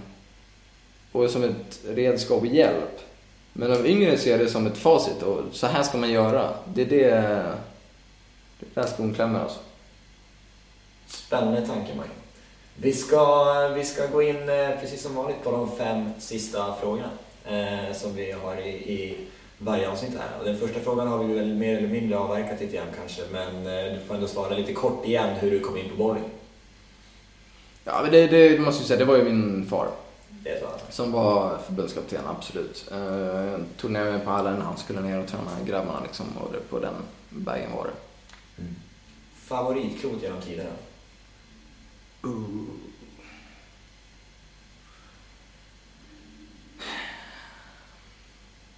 [SPEAKER 5] och som ett redskap och hjälp. Men de yngre ser det som ett facit och så här ska man göra. Det är det, det är där skon klämmer alltså.
[SPEAKER 4] Spännande tanke, Mike. Vi ska, vi ska gå in eh, precis som vanligt på de fem sista frågorna eh, som vi har i, i varje avsnitt här. Och den första frågan har vi väl mer eller mindre avverkat lite grann kanske, men eh, du får ändå svara lite kort igen hur du kom in på bowling.
[SPEAKER 5] Ja, men det, det måste jag säga, det var ju min far. Som var förbundskapten, absolut. Eh, tog ner mig på hallen när han skulle ner och träna grabbarna liksom och det, på den vägen var det.
[SPEAKER 4] Favoritklot genom tiderna?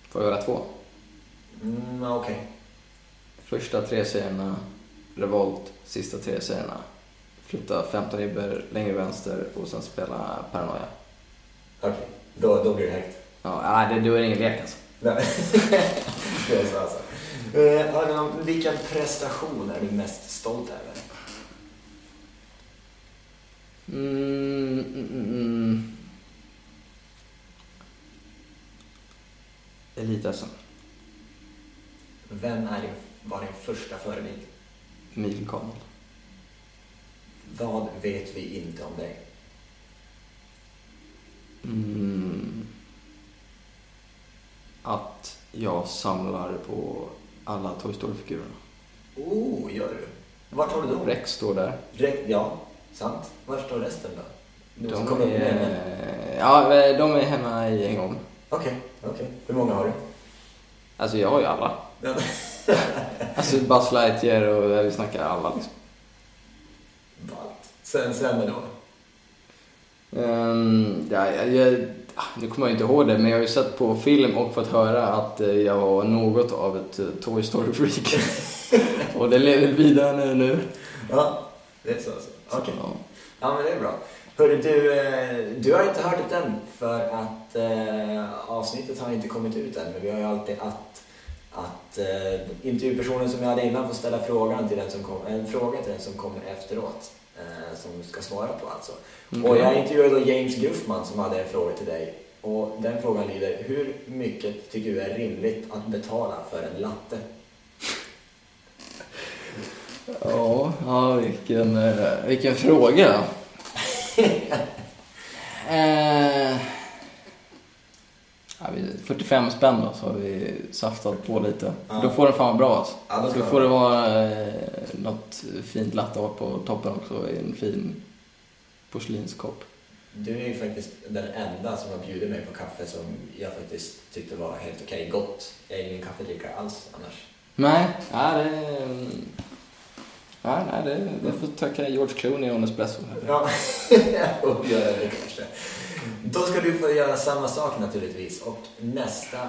[SPEAKER 5] Får jag göra två?
[SPEAKER 4] Mm, Okej.
[SPEAKER 5] Första tre serierna, revolt, sista tre serierna. Flytta 15 ribbor längre vänster och sen spela paranoia.
[SPEAKER 4] Okej, då, då blir det högt.
[SPEAKER 5] Ja, nej, det, det var ingen lek alltså.
[SPEAKER 4] Det är så alltså. Eh, vilken prestation är du mest stolt över?
[SPEAKER 5] Mm, mm, mm, mm. ElitSM.
[SPEAKER 4] Vem är din, var din första förebild?
[SPEAKER 5] Mikael.
[SPEAKER 4] Vad vet vi inte om dig?
[SPEAKER 5] Mm. Att jag samlar på alla Toy Story-figurerna.
[SPEAKER 4] Oh, gör du? Vart har du dem?
[SPEAKER 5] Rex står där.
[SPEAKER 4] Direkt, ja, sant. Var står resten då? De, som
[SPEAKER 5] De
[SPEAKER 4] med
[SPEAKER 5] är, ja, de är hemma i en gång.
[SPEAKER 4] Okej, okej. Hur många har du?
[SPEAKER 5] Alltså jag har ju alla. Alltså Buzz Lightyear och vi snackar alla liksom.
[SPEAKER 4] Ballt. Sen, sen då?
[SPEAKER 5] Um, ja, jag, ah, nu kommer jag inte ihåg det, men jag har ju sett på film och fått höra att eh, jag var något av ett eh, Toy Story-freak. och det lever vidare nu.
[SPEAKER 4] Ja, det är så alltså. Okej.
[SPEAKER 5] Så,
[SPEAKER 4] Ja, men det är bra. Hörru, du, eh, du har inte hört det än för att eh, avsnittet har inte kommit ut än. Men vi har ju alltid att, att eh, intervjupersonen som jag hade innan får ställa frågan till den som kom, en fråga till den som kommer efteråt. Eh, som du ska svara på alltså.
[SPEAKER 5] Mm.
[SPEAKER 4] Och jag intervjuade då James Gruffman som hade en fråga till dig. Och den frågan lyder, hur mycket tycker du är rimligt att betala för en latte?
[SPEAKER 5] ja, ja vilken, eh, vilken fråga. eh, 45 spänn då, så har vi saftat på lite.
[SPEAKER 4] Ja.
[SPEAKER 5] Då får den fan vara bra alltså.
[SPEAKER 4] Ja,
[SPEAKER 5] Då får det
[SPEAKER 4] vara.
[SPEAKER 5] eh, något fint latteart på toppen också i en fin porslinskopp.
[SPEAKER 4] Du är ju faktiskt den enda som har bjudit mig på kaffe som jag faktiskt tyckte var helt okej gott. Jag är ingen kaffedrickare alls annars.
[SPEAKER 5] Nej, ja, det... Ja, nej, det, det får tacka George Clooney och Nespresso.
[SPEAKER 4] Ja, jag får göra det kanske. Då ska du få göra samma sak naturligtvis. Och nästa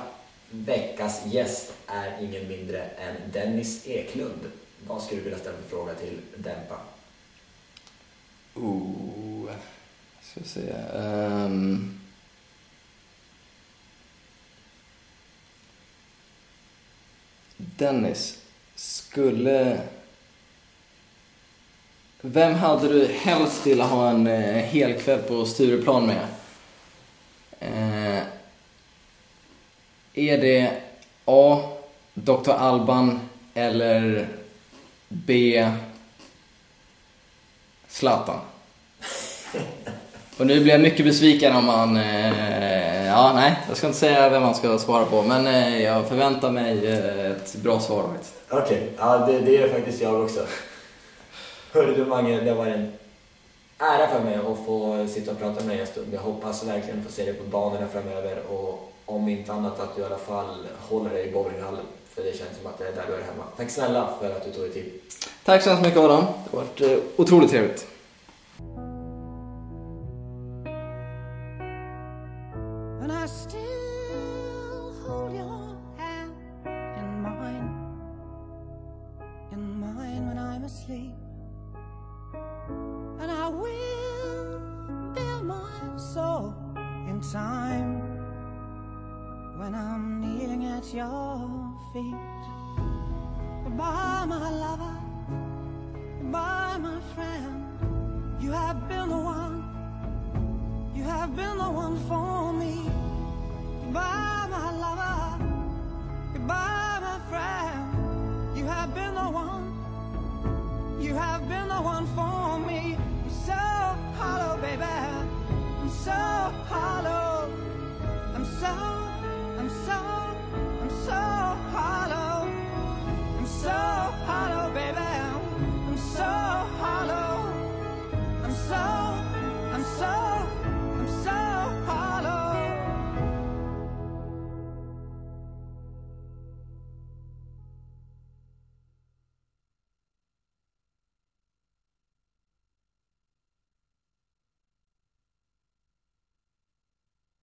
[SPEAKER 4] veckas gäst är ingen mindre än Dennis Eklund. Vad skulle du vilja ställa för fråga till Dempa?
[SPEAKER 5] Oh, ska vi se. Um... Dennis, skulle... Vem hade du helst velat ha en eh, hel kväll på Stureplan med? Eh, är det A. Dr. Alban eller B. Zlatan? Och nu blir jag mycket besviken om man... Eh, ja, nej, jag ska inte säga vem man ska svara på, men eh, jag förväntar mig eh, ett bra svar faktiskt.
[SPEAKER 4] Okej, ja det, det är faktiskt jag också. Hörru du Mange, det var en ära för mig att få sitta och prata med dig en stund. Jag hoppas verkligen få se dig på banorna framöver och om inte annat att du i alla fall håller dig i bowlinghallen. För det känns som att det är där du är hemma. Tack snälla för att du tog dig tid.
[SPEAKER 5] Tack så hemskt mycket Adam. Det har varit eh, otroligt trevligt.